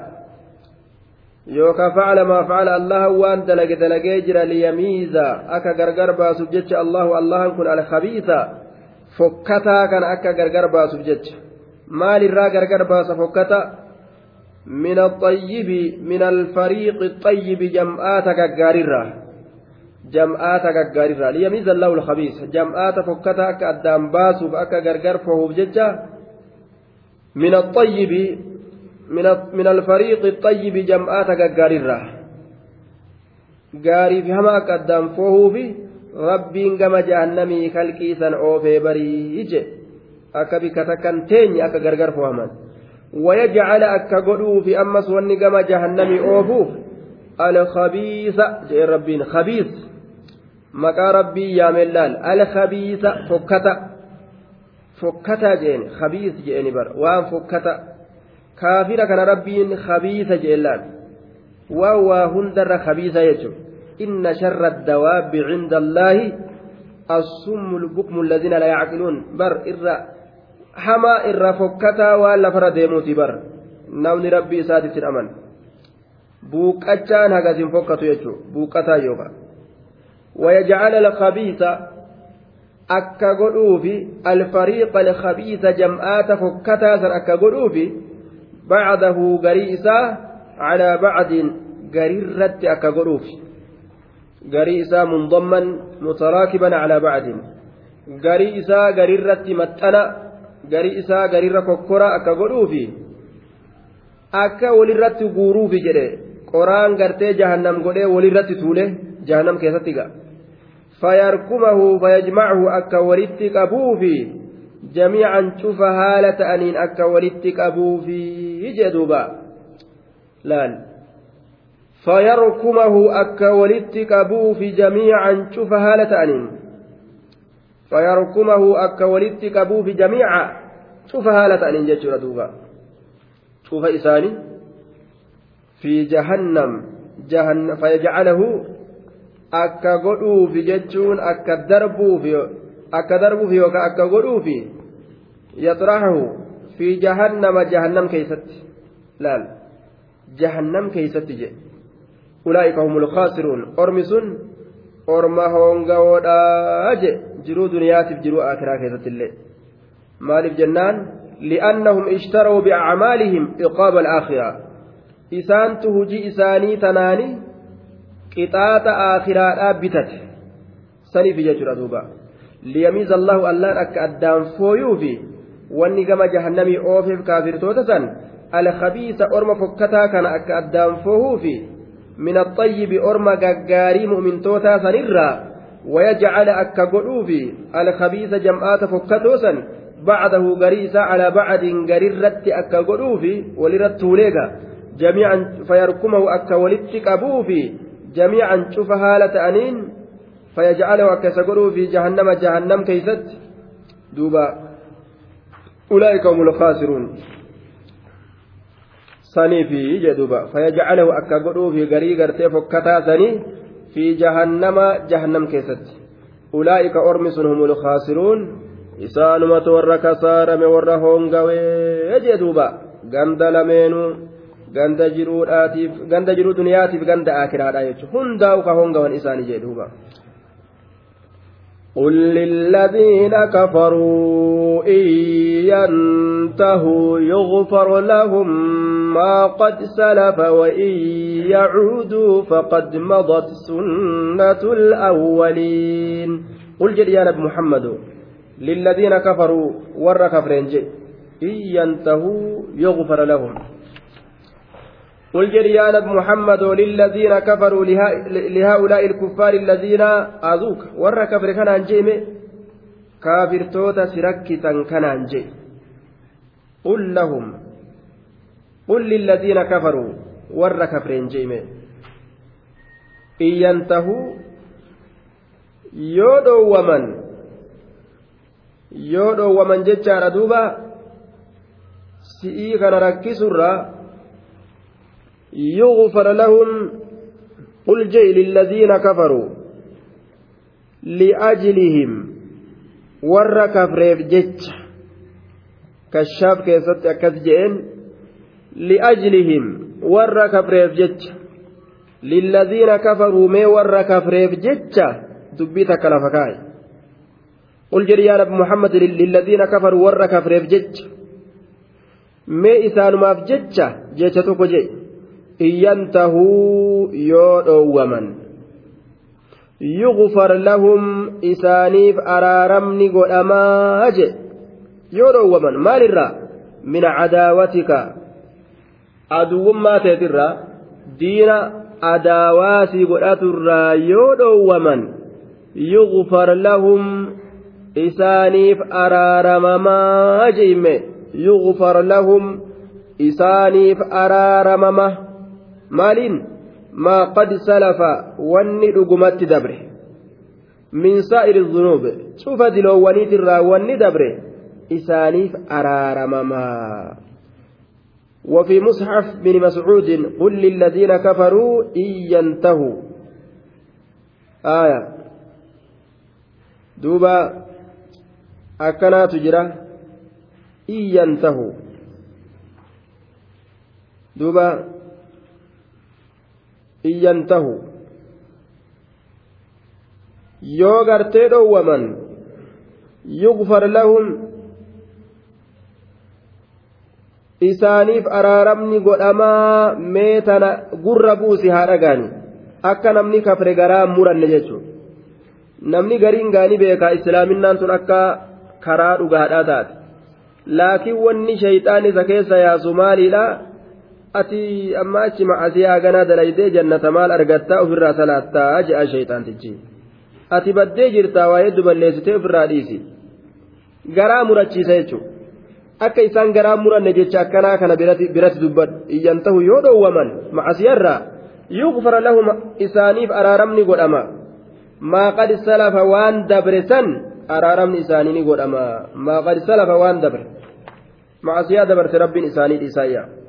yookaan facala maa facala allahan waan dalage dalagee jira liyamiiza akka gargar baasuuf jecha allahu allahan kun alkhabiisa fokkataa kana akka gargar baasuuf jecha maalirraa gargar baasa fokkata من الطيب من الفريق الطيب جمعات كغاريرا ليميز الله الخبيث جمعات فكتا أكا أدام باسو أكا غرغر فهو ججا من الطيب من من الفريق الطيب جمعات كغاريرا غاري في هما أكا أدام فهو في rabbiin gama jahannamii kalqiisan oofee barii je akka bikka takkan teenye akka gargar fo'aman. ويجعل أكقلوا في أمس ونقم جهنم أوفوف الخبيث جاء ربين خبيث maqaa rabbii yaamellaal alkabiisa fokkata fokkataa jeen kabiis jeeni bar waan fokkata kaafira kana rabbiin kabiisa jeenlaan waan waa hundarra kabiisa jechu inna sharra dawaabbi cinda allaahi assummu lbukmu alladiina laa yacqiluun. Bar irra hamaa irra fokkataa waan lafarra deemuuti bar. Namni rabbii isaatitti aman. Buuqachaan hagas hin fokkatu jechuu buuqataa yookaan. ويجعل الخبيث bacdahu garii isaa calaa bacdin garirratti akka godhuufi garii isaa mundamman mutaraakiban calaa bacdin garii isaa garirratti maxxana garii isaa garirra kokkora akka godhuufi akka walirratti guuruufi jedhe qoraan gartee jahannam godhee walirratti tuule jahannam keessatti ga'a فيركمه فيجمعه أكا ولدت أبوفي جميعا شوف هالة أنين أكا ولدت أبوفي جدوبا. لأن. فيركمه أكا ولدت أبوفي جميعا شوف هالة أنين فيركمه أكا ولدت أبوفي جميعا شوف هالة أنين جدوبا. دوبا شوف إساني. في جهنم. جهنم. فيجعله akka godhuufi jechuun akka darbuufi akka darbuufi yookaan akka godhuufi yaxraxahu fi jahannama jahannam keeysatti laal jahannam keeysatti jedhe ulaa'ika humul khaasiruun ormi sun orma hongawoodhaa jedhe jiruu duniyaatiif jiruu akiraa keessatti illee maaliif jennaan li'annahum ishtaruu biacmaalihim iqaaba alaakiraa isaantu hujii isaanii tanaanii qixaaxa aakiraadhaa bitate saniif jechuudha duuba liyamiiza allahu allaan akka addaan fooyuufi wanni gama jahannamii oofeef kaafirtoota san alkhabiisa orma fokkataa kana akka addaan foohuufi min axayyibi orma gaggaarii mu'mintootaa sanirraa ويجعل أكا قلوفي الخبيث جمعات فكتوسا بعده قريسا على بعد قررت أكا قلوفي ولرت وليقا جميعا فيركمه أكا ولدت أبوفي جميعا شوف هالة أنين فيجعله أكسقروا في جهنم جهنم كيست دوبا أولئك هم الخاسرون akka godhuu fi garii gartee fokkataa sanii fi jahannama jahannam keessatti ulaa'ika ormi sun humul khaasiruun isaanumatu warra kasaarame warra hoongawee jedhuuba ganda lameenuu ganda jiruudhaatiif ganda jiruu duniyaatiif ganda akiraadha jechuudha. Hundaa'u ka hongawan isaanii jedhuuba. قل للذين كفروا إن ينتهوا يغفر لهم ما قد سلف وإن يعودوا فقد مضت سنة الأولين قل جل يا نبي محمد للذين كفروا ور كفرين إن ينتهوا يغفر لهم قل يا نبي محمد للذين كفروا لهؤلاء الكفار الذين أذوك. ور كفر كان أنجيم كافر توتا سركتا كان أنجي قل لهم قل للذين كفروا ور كفر أنجيم إن ينتهوا يودو ومن يودو ومن جتشار دوبا سئي كان ركسرا يغفر لهم قل جئ للذين كفروا لأجلهم ور كفريف جتش كشاف كيست أكس جئن. لأجلهم ور كفريف جتش للذين كفروا مي ور كفريف جتش دبيتك لفكاي قل جري يا نبي محمد للذين كفروا ور كفريف جتش مي إسانوماف جتش جتش توكو جئ iyyantahuu yoo dhoowwaman. Yughfar lahum isaaniif araaramni godhamaa je. Yoo dhoowwaman maalirraa min cadaawatika. Aduwwummaa teetirraa diina adaawaasii godhaturraa yoo dhoowwaman. Yughfar lahum isaaniif araaramamaa je imme yughfar lahum isaaniif araaramama maaliin maa qad salafa wanni dhugumatti dabre min saa'iri zunuub cufa diloowwaniitirraa wanni dabre isaaniif araaramamaa وفي مصحف بن مسعود قل للذين كفروا إن ينتهوا آية دوبا أكنا تجرى إن ينتهوا دوبا iyyan tahu yoo gartee dhowwaman yugfar lahum isaaniif araaramni godhamaa mee tana gurra buusi haa dhagaani akka namni kafre garaa muranne jechuudha. Namni gariin gaanii beekaa islaaminaan sun akka karaa dhugaadhaa taate. Laakiin wanni shayxaan isa keessa yaasu maaliidhaa. Ati amma achi macasiyaa ganaa dalaydee jannata maal argattaa ofirraa salaattaa? Je'a shayxaantichi ati baddee jirtaa waa hedduu balleessitee ofirraa dhiisi. Garaa murachiisa jechuudha akka isaan garaa muranne jecha akkanaa kana biratti dubbadhu. Iyyan tahu yoo dhoowwaman macasiyarraa yughfara lahum isaaniif araaramni godhama. Maa qad salafa waan dabre san araaramni isaanii ni godhama. Maa qad salafa waan dabre. Macasiyaa dabarte rabbiin isaanii dhiisaayya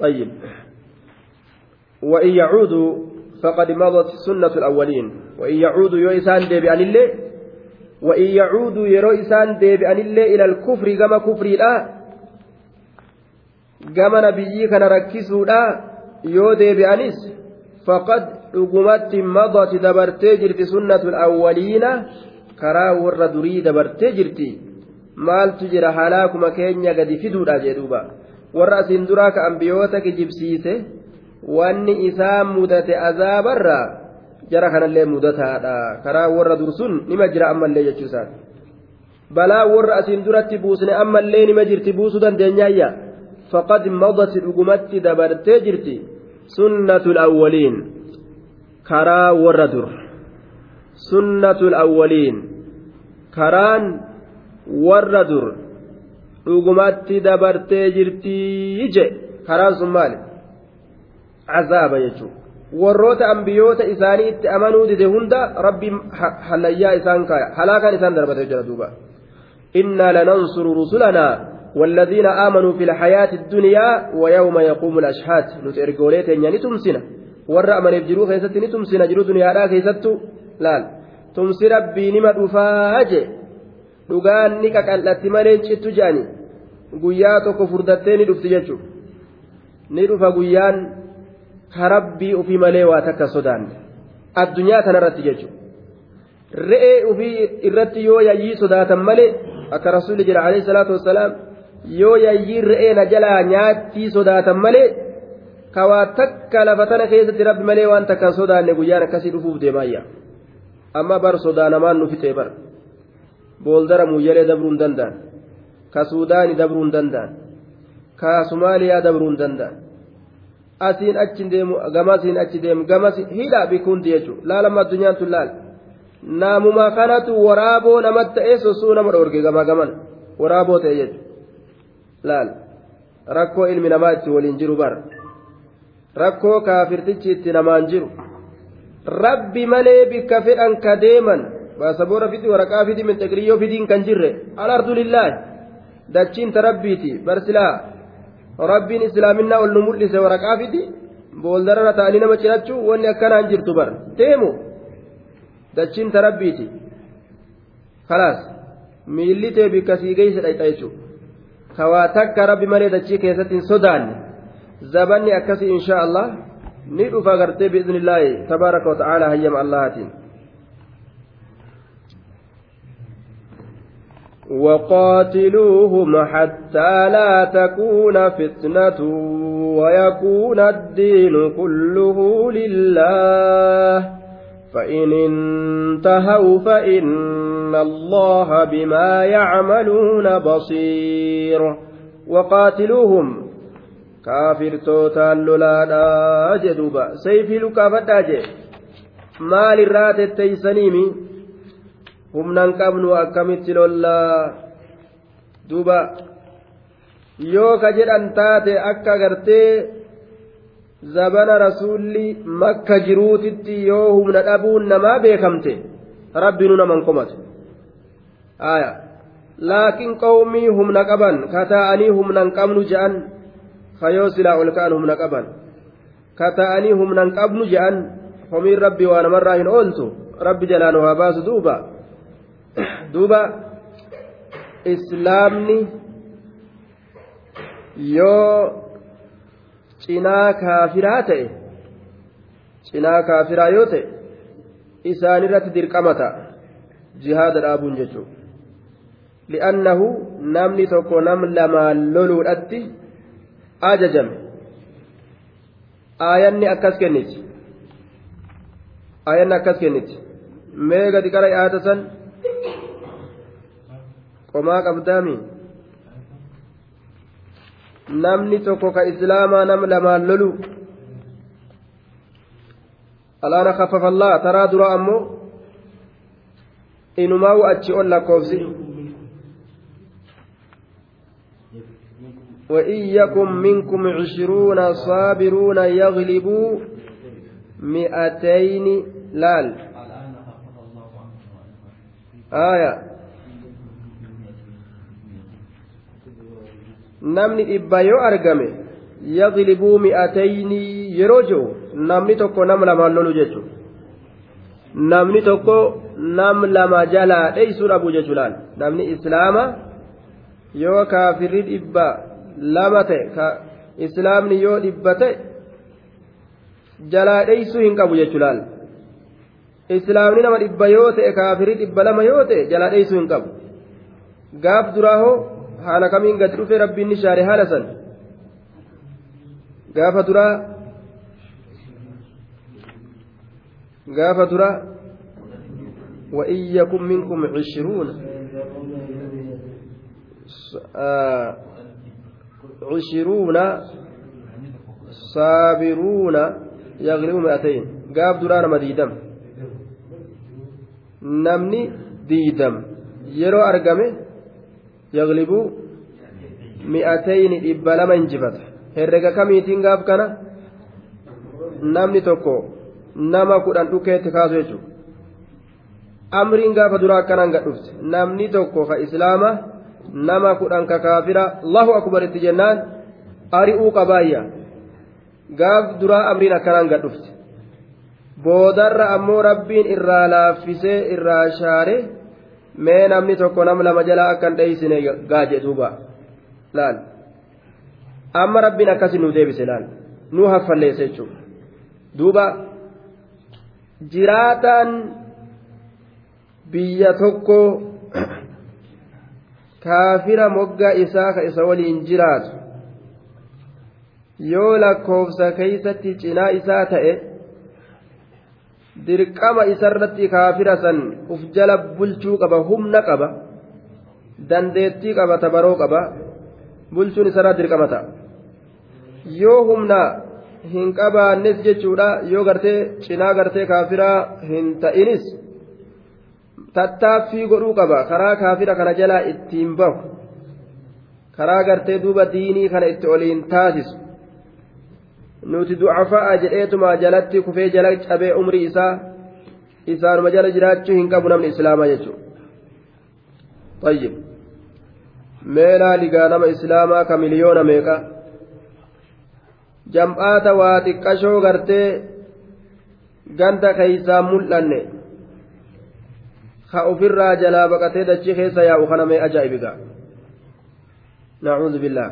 طيب. وإن يعودوا فقد مضت سنة الأولين. وإن يعودوا يو إسان ديبئن الله وإن يعودوا يرو إسان ديبئن الله إلى الكفر كما كفر لا كما نبيي كان ركسوا لا يو ديبئنس فقد dhugumatti madati dabartee jirti sunnatul awwaliina karaa warra durii dabartee jirti maaltu jira halaakuma keenya gadi fiduudha jedhuuba warra asiin duraa ka ambiyoota kijibsiise wanni isaan mudate azaabarraa jara kanallee mudataadha. Karaa warra dursun nima jira ammallee jechuusaat balaa warra asiin duratti buusne ammallee nima jirti buusuu dandeenyaayya faqad madati dhugumatti dabartee jirti sunnatul awwaliin. Karaa warra dur. Sunnatul awwaliin. Karaan warra dur dhugumatti dabartee jirtii je karaan sun maali cazaaba jechuun warroota ambiyoota isaanii itti amanuu dide hunda rabbi halayyaa isaan kaaya halaakaan isaan darbate jira duuba innaa lanansuru rusulanaa والذين آمنوا في الحياة الدنيا ويوم يقوم الأشهاد نترجوليت يعني تمسنا jiruu keessatti ni tumsina jiruu duniyaadhaa keessattu laal tumsi rabbii nima dhufaa je dhugaan ni qaqal'atti malee cittu jedhani guyyaa tokko furdattee ni dhufti jechuudha ni dhufa guyyaan ka rabbii ufii malee waa takka sodaanne addunyaa kanarratti jechuudha re'ee ufii irratti yoo yayyii sodaatan malee akka rasuulli jira alayhi salaatu wassalaam yoo yayyii re'ee na jalaa nyaattii sodaatan malee. kawaa takka lafa tana keessatti rabbi malee waan takkaan sodaanne guyyaan akkasii dhufuuf deemaayya amma bar sodaanamaan nu fixee bar booldara muyyalee dabruu hin danda'an ka suudaanii dabruu hin danda'an ka somaaliyaa dabruu hin danda'an. Asiin achi deemu gamasiin achi deemu gamas hidhaa bikuunti jechuudha laalama addunyaan tun laal naamuma kanatu waraaboo namatti ta'ee sosuu nama dhoorge gamaa gaman waraaboo ta'e jechuudha laal rakkoo ilmi namaa itti waliin jiru bara. rakkoo kaafirtichi itti namaan jiru. Rabbi malee bikka fedhan ka deeman baasaboora fidi waraqaa fidi minxeqiriyyoo fidiin kan jirre alardu lillaahi dachiin ta rabbiiti barsilaa rabbiin islaaminaa ol nu mul'ise waraqaa fidi booldarara ta'anii nama cinachuu wanni akkanaan jirtu bar deemu dachiin ta rabbiiti kalaas miilli tee bikka sii geeyse dhayxa jechuudha kawaa takka rabbi malee dachii keessatti hin sodaanne zabanni akkasii insha allah ni dhufa gartee biiznillaahi tabaaraka wata'aalaa hayyama allahaatiin وقاتلوهم حتى لا تكون فتنة ويكون الدين كله لله. فإن انتهوا فإن الله بما يعملون بصير. وقاتلوهم. kaafirtootaan lolaadhaa jedhuuba sayfii lukaafadhaa jee maalirraa tetteeysaniimi humnan qabnu akkamitti lollaa duuba yoo ka jedhan taate akka gartee zabana rasuulli makka jiruutitti yoo humna dhabuun namaa beekamte rabbinu naman komate aya laakiin qawmii humna qaban kataa'anii humnan qabnu je'an kayoo silaa ol ka'an humna qaban ka humnan qabnu je'an homiin rabbi waa namarraa hin ooltu rabbi jalaan waa baasu duuba duuba islaamni yoo cinaa kaafiraa ta'e cinaa kaafiraa yoo ta'e isaanirratti dirqamata jihaada dhaabuun jechuudha li'annahu namni tokko nam lamaan loluudhatti ajajame. Aayanni akkas kenniti aayanni akkas kenniti mee gadi qara yaada san qomaa qabdaami namni tokko ka islaamaa nam lamaan lolu alaana kafafallaa taraa dura ammoo inumaa achi ol lakkoofsi وإن يكن منكم عشرون صابرون يغلبوا مئتين لال آية namni dhibba yoo argame yaglibuu mi'atayni yeroo jiru namni tokko nam lamaan lolu jechuudha namni tokko nam lama jalaa dheeysuu dhabu jechuudhaan namni islaama yoo kaafirri dhibba lama ta'e islaamni yoo dhibba ta'e jalaa dheeysuu hin qabu jechuudhaan islaamni nama dhibba yoo ta'e kaafirri dhibba lama yoo ta'e jalaa dheeysuu hin qabu gaaf duraa hoo haala kamiin gadi dhufe rabbiin ni shaare haala san? Gaafa duraa gaafa duraa wa'iyyakum minkum cishiruuna cishiruuna uh, saabiruuna yaqlibu mi'atayn. Gaaf duraa nama diidam. Namni diidam. Yeroo argame yaglibuu mi'atayni dhibba lama injifata herrega kamiitiin gaaf kana? Namni tokko nama kudhan dhukeetti kaasu jechuudha. Amriin gaafa duraa akkanaan gad dhufte. Namni tokko ka islaama nama kudhan ka kaafira allahu akbaritti jennaan ari'uu qabaayya gaaf duraa amriin akkanaan gad dhufte. Boodarra ammoo rabbiin irraa laaffisee irraa shaare. Mee namni tokko nam lama jalaa akkan dheeysine gaaje duuba. Laal. Amma rabbiin akkasi nu deebise laal. Nu haffalleesse jechuudha. Duuba. Jiraataan biyya tokko [clears throat] kaafira moggaa isaa ka isa waliin jiraatu. Yoo lakkoofsa keeysatti cinaa isaa ta'e dirqama isarratti kaafira san uf jala bulchuu qaba humna qaba dandeettii qaba tabaroo qaba bulchuun isarraa dirqama ta'a. Yoo humna hin qabaannes jechuudha yoo gartee cinaa gartee kaafiraa hin ta'inis tattaaffii godhuu qaba. Karaa kaafira kana jalaa ittiin bahu karaa gartee duuba diinii kana itti oliin taasisu nuti du'afaa jedheetuma jalatti kufee jala cabee umrii isaa isaanuma jala jiraachuu hin qabu namni islaamaa jechuudha tayyib meelaa ligaa nama islaamaa ka miliyoona meeqa jam'aata waa xiqqashoo gartee ganda keeysaan mul'anne ka ofirraa jalaa baqatee dachii keessa yaa'u kana mee ajaa'ibigaa nacuudhu billaa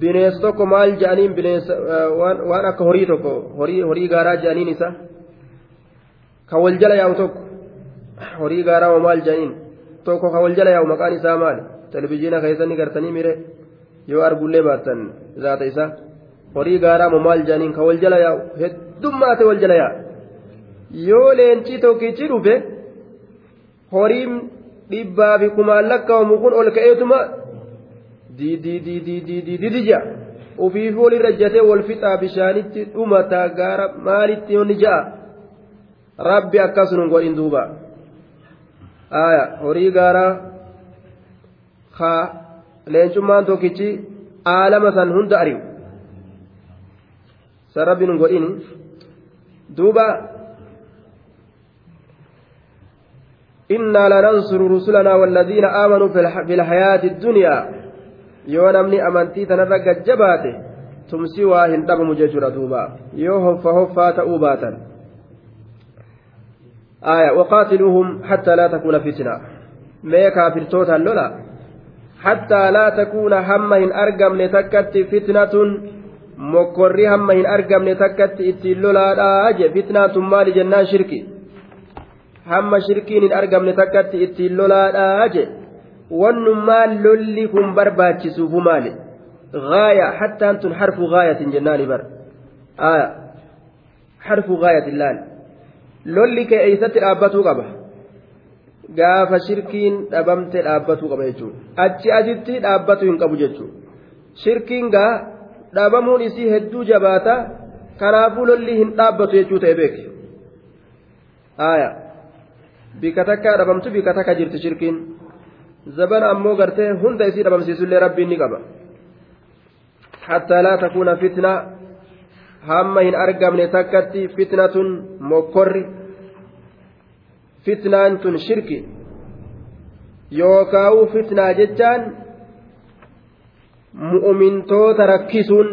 bineensa tokko maal jedhaniin bineensa waan akka horii tokko horii gaaraa jedhaniin isa ka wal jala yaa'u tokko horii gaaraa maal jedhaniin tokko ka wal jala yaa'u maqaan isaa maali televizyiina keessatti gartanii mire yoo argullee baattan zaata isaa horii gaaraa maal jedhaniin ka wal jala yaa'u heddummaate wal jala yaa'a yoo leencii tokkichi dhufe horiin dhibbaa fi kumaan lakkaa'amu kun ol ka'eetuma diidii ja'a ofiifuu walirra jatee wal fixaa bishaanitti dhumataa gaara maalitti yoonni ja'a rabbi akkasuma godhin duuba aya horii gaaraa ka leencummaan tokkichi aalama san hunda ari'u san rabbi nun godhin duuba إنا لننصر رسلنا والذين آمنوا في الحياة الدنيا yoo namni amantii tanarra gajjabaate tumsi waa hin dhabamu jechuudha duuba yoo hoffa hoffaa ta'uu baatan آية وقاتلوهم حتى لا تكون فتنة ما كافر توتا لولا حتى لا تكون هم إن أرقم لتكت فتنة mokkorri hamma hin argamne takkatti ittiin lolaadhaa je fitnaan tun maali jennaan shirki hamma shirkiin hin wannummaa lolli kun barbaachisuufu maali? غاية حتى أنتم حرف غاية جنان بر آه حرف غاية اللان لولك أيست الأبتو قبه gaafa shirkiin dhabamte dhaabbatu qaba jechuudha. Achi asitti dhaabbatu hin qabu jechuudha. Shirkiin gaa dhabamuun isii hedduu jabaata kanaafuu lolli hin dhaabbatu jechuu ta'e beeke haaya bika takka dhabamtu bika takka jirti shirkiin. Zabana ammoo gartee hunda isii dhabamsiisullee rabbiin ni qaba. Hattaa laa takuuna fitna. Hamma hin argamne takkatti fitnatun mokkorri. Fitnaan tun shirki. Yookaa'u fitnaa jechaan mu'umintoota rakkisuun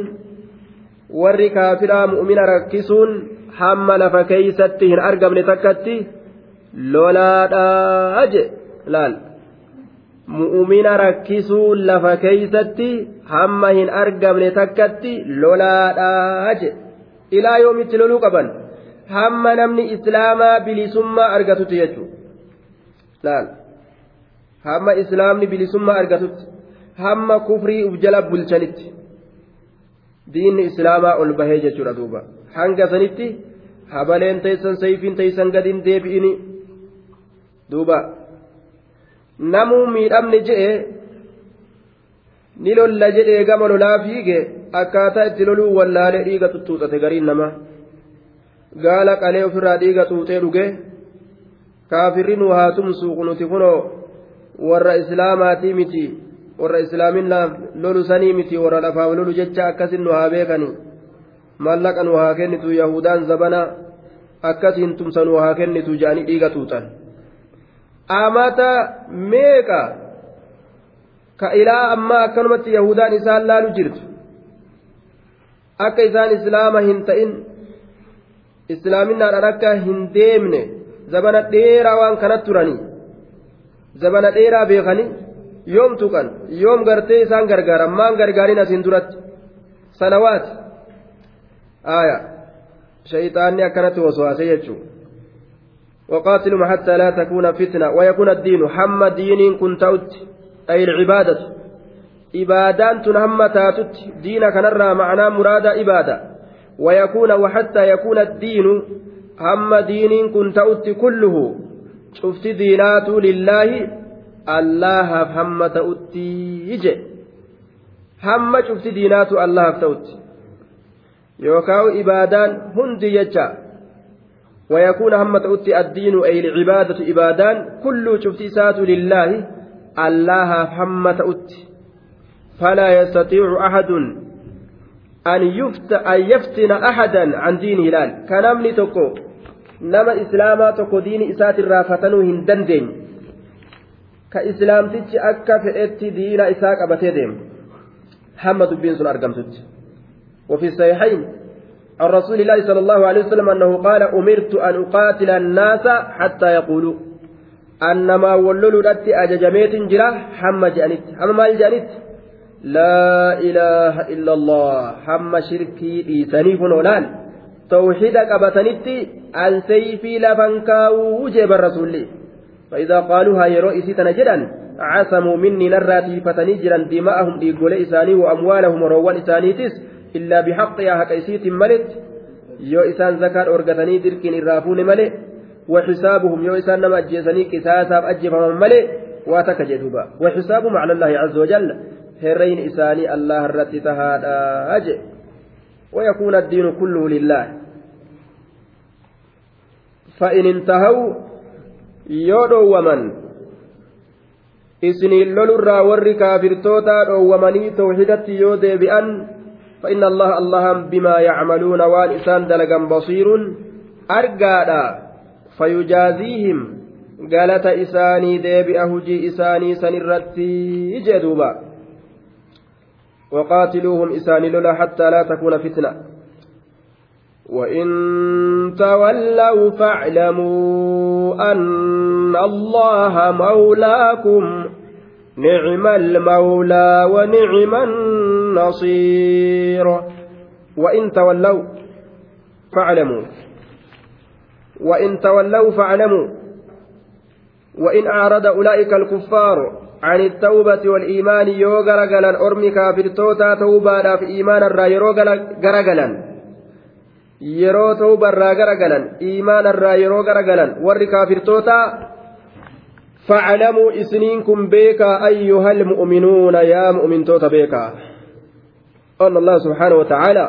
warri kaafiraa mu'umina rakkisuun hamma lafa keeysatti hin argamne takkatti lolaadhaa je laal mu'umina rakkisuun lafa keeysatti hamma hin argamne takkatti lolaadhaa je ilaa yoomitti loluu qaban hamma namni islaamaa bilisummaa argatutti jechuudha hamma islaamni bilisummaa argatutti. hamma kufrii uf jala bulchanitti. Diinni islaamaa ol bahee jechuudha duuba. Hanga sanitti habaleen teessan sayfiin teessan gadin deebi'ini. Duuba namuu miidhamni je'e ni lolla jedhee gama lolaa fiige akkaataa itti loluu wallaalee dhiiga tuttuuxate gariin namaa gaala qalee ofirraa dhiiga xuuxee dhuge kaafirri nu haa tumsuuqu nuti kunoo warra islaamaatii miti warra islaaminaaf lolu sanii miti warra lafaaf lolu jecha akkasin nu haa beekani maallaqa nu haa kennitu yahudaan zabana akkasiin tumsa nu haa kennitu jedhanii dhiiga tuuxan amata meeqa ka ilaa ammaa akkanumatti yahudaan isaan laalu jirtu akka isaan islaama hin ta'in islaaminaadhaan akka hin deemne zabana dheeraa waan kanatti turanii zabana dheeraa beekanii yoom tuqan yoom gartee isaan gargaaran maan gargaarin asiin duratti sanawaat aya shayxaanni akkanatti waswaase jechuu وقاتلهم حتى لا تكون فتنة. ويكون الدين. حم دين كنت أي العبادة. إبادان تنهم تاتت. دين كنرى معنى مراد إبادة. ويكون وحتى يكون الدين هم دين كنت كله. شفت دينات لله. hamma ta'utti ije hamma cufti diinaatu allahaaf ta'utti yookaan ibaadaan hundi jecha ويكون هم تؤتي الدين أي العبادة إبادان كل شفت سات لله الله هم تؤتي فلا يستطيع أحد أن يفت أن يفتن أحدا عن دين هلال. كنمني تكو نما إسلاما تكو دين إسات الرافتنو هندندين akka fedhetti diina isaa qabatee deema hamma dubbiin sun argamtutti وفي الصحيحين عن رسول الله صلى الله عليه وسلم أنه قال أمرت أن أقاتل الناس حتى يقولوا. أنما وللوا لتي أججميت جرا حم جانت. حم مال جانت. لا إله إلا الله. حم شركي إيساني فنولان. توحيدك أبتنتي أن سيفي لفنكاو وجب الرسول. فإذا قالوها يرو إسيتنا جدا عصموا مني نراتي فتنجرا دماءهم ديقول إساني وأموالهم روان إسانيتس إلا بحقها هك إسيت ملت يو إسان زكاة أرقتني دركين الرافون ملئ وحسابهم يو إسان نما أجيسني كساسا أجفهم ملئ واتك جدوبا. وحسابهم على الله عز وجل هرين إساني الله الرتي تهادا أجي. ويكون الدين كله لله. فإن انتهوا yoo dhoowwaman isiniin lolurraa warri kaafirtootaa dhoowwamanii tawxidatti yoo deebi'an فإن الله اللهم بما يعملون وان إسان دلقا بصير أرقادا فيجازيهم قالت إساني ديبئ هجي إساني سنرتي جدوبا وقاتلوهم إساني لولا حتى لا تكون فتنة وإن تولوا فاعلموا أن الله مولاكم نعم المولى ونعم النصير. وإن تولوا فاعلموا. وإن تولوا فاعلموا. وإن أعرض أولئك الكفار عن التوبة والإيمان يو غرغلا أرمي كافر توتا توبا في إيمان الرا يرو غرغلا yeroo tawbarraa garagalan iimaanarraa yeroo garagalan warri kaafirtoota فاعلموا إسنينكم بيكا أيها المؤمنون يا مؤمن توتا بيكا. أن الله سبحانه وتعالى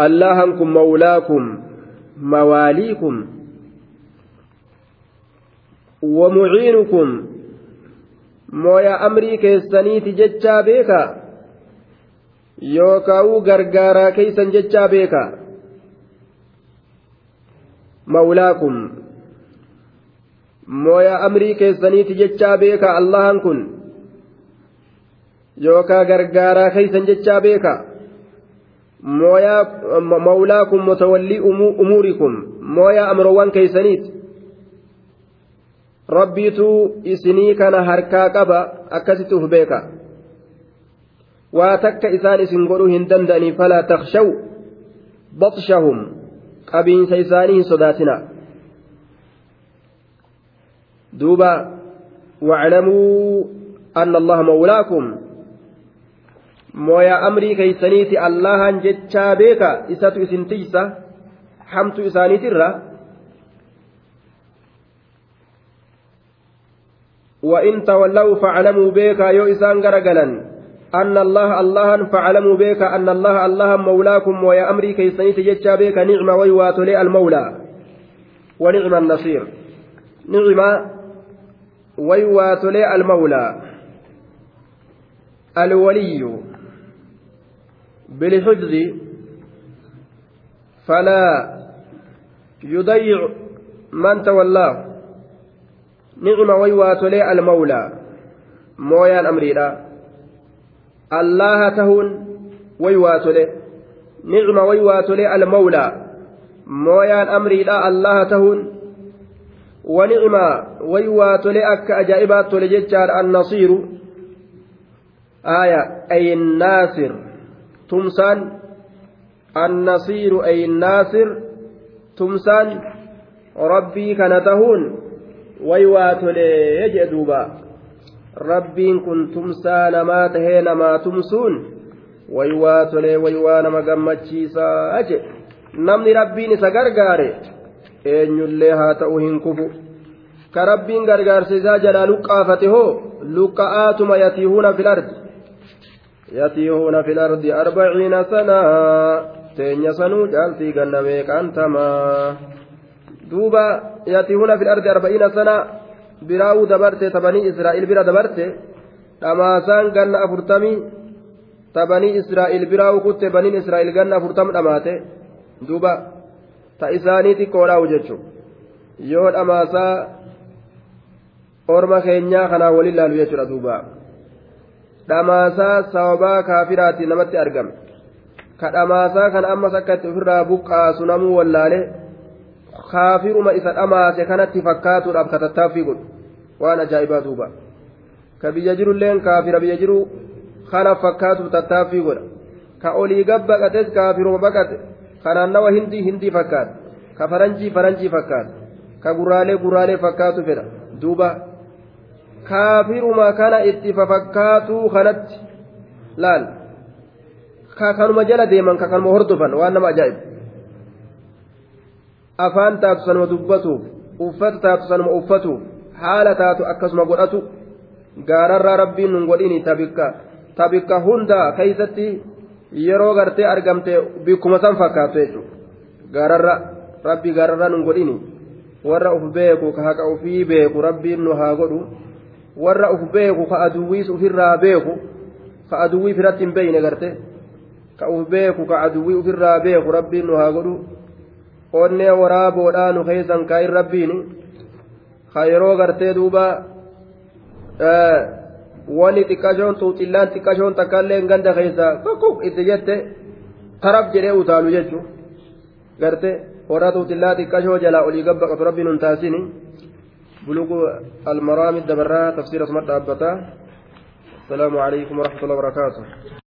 اللهنكم مولاكم مواليكم ومعينكم مويا أمري كيستنيتي جتشا بيكا. yookaa'uu gargaaraa keeysan jechaa beeka mawlaakum mooya amrii keessaniiti jechaa beeka allahan kun yookaa gargaaraa keeysan jechaa beeka mooyaa mawlaakum mutawallii umuurikum mooyaa amrowwan keeysaniiti rabbiitu isinii kana harkaa qaba akkasitti uf beeka waa takka isaan isin godhuu hin danda'anii falaa takshaw baxshahum qabiinsa isaanii hin sodaatina duuba waclamuu anna allaha mawlaakum mooyaa amrii keeysaniiti allahan jechaa beeka isatu isin tiysa hamtu isaaniitirra وإن تولوا فاعلموا بيكا. يو إسان غرغلا أن الله الله فاعلموا بك أن الله الله مولاكم. ويا أمري كيسنيت جتشا بك نعم ويوات لي المولى. ونعم النصير. نعم ويوات لي المولى الولي بالحفظ فلا يضيع من تولاه نعم ويوات لي المولى. مويا الأمري لا allaha tahuun way waatole nicma way waatole almawlaa mooyaan way waatole akka ajaa'ibaat tole jechaadha annasiiru aya ay naasir tumsaan annasiiru ay naasir tumsaan rabbii kana tahuun way waatolee jee duuba rabbiin kun tumsaa namaa tahee namaa tumsuun waywaa tolee waywaa nama gammachiisaa jedhe namni rabbiin isa eenyullee haa ta'u hin kufu. Ka rabbiin gargaarsa isaa jalaa luqqaafate hoo? Luqqa'aatuma yatiihuuna fil ardi. Yatiihuuna fil ardi arbaciina sanaa. Teenya sanuu caaltii ganna meeqaan tamaa duuba yatiihuuna fil ardi arbaciina sanaa. Biraa'uu dabarte tabanii israa'il bira dabarte. Dhamaasaan ganna afurtamii. Tabanii israa'il biraa'uu kutte baniin israa'il ganna afurtam dhamaate. Duuba ta isaanii xiqqoodhaawu jechuun yoo dhamaasaa orma keenyaa kanaa waliin laalu jechuudha duuba. Dhamaasaa sababaa kaafiraatiin namatti argame. Ka dhamaasaa kan ammas akka itti ofirraa buqqaasu namuu wallaale. kaafiruma isa dhamaase kanatti fakkaatuudhaaf ka tattaaffii godhu. Waan ajaa'ibaa duuba. Ka biyya jirulleen kaafira biyya jiru kana fakkaatuuf tattaaffii godha. Ka olii gab baqates kaafiruma baqate ka naannawa hindii hindii fakkaata ka faranjii faranjii fakkaata ka gurraalee gurraalee fakkaatu fedha. Duuba. Kaafiruma kana itti fafakkaatuu kanatti. Laal. Ka kanuma jala deeman ka kanuma hordofan waan nama ajaa'ibu. Afaan taatu sanuma dubbatuuf uffata taatu sanuma uffatuuf haala taatu akkasuma godhatu. Gaararraa rabbiin nun godhini tabikka tabikka hunda keeysatti yeroo gartee argamte bikkuma san fakkaatu jechuudha gaararra rabbii gaararraa nun godhini warra uf beeku ka haqa ufii beeku rabbiin nu haa godhu warra uf beeku ka aduwwiis ufirraa beeku ka aduwwii firatti hin beeyne garte ka uf beeku ka aduwwii ufirraa beeku rabbiin nu haa godhu onnee waraaboodhaa nu keessan kaayin rabbiin ka yeroo gartee duuba wani xiqqashoon xuuxillaan xiqqashoon takkaallee ganda keessa tokko itti jette tarab jedhee utaalu jechuun garte warra xuuxillaa xiqqashoo jalaa olii gabbaqatu rabbiin hun taasini bulugu almaraamid dabarraa tafsiira suma dhaabbataa السلام عليكم ورحمة الله وبركاته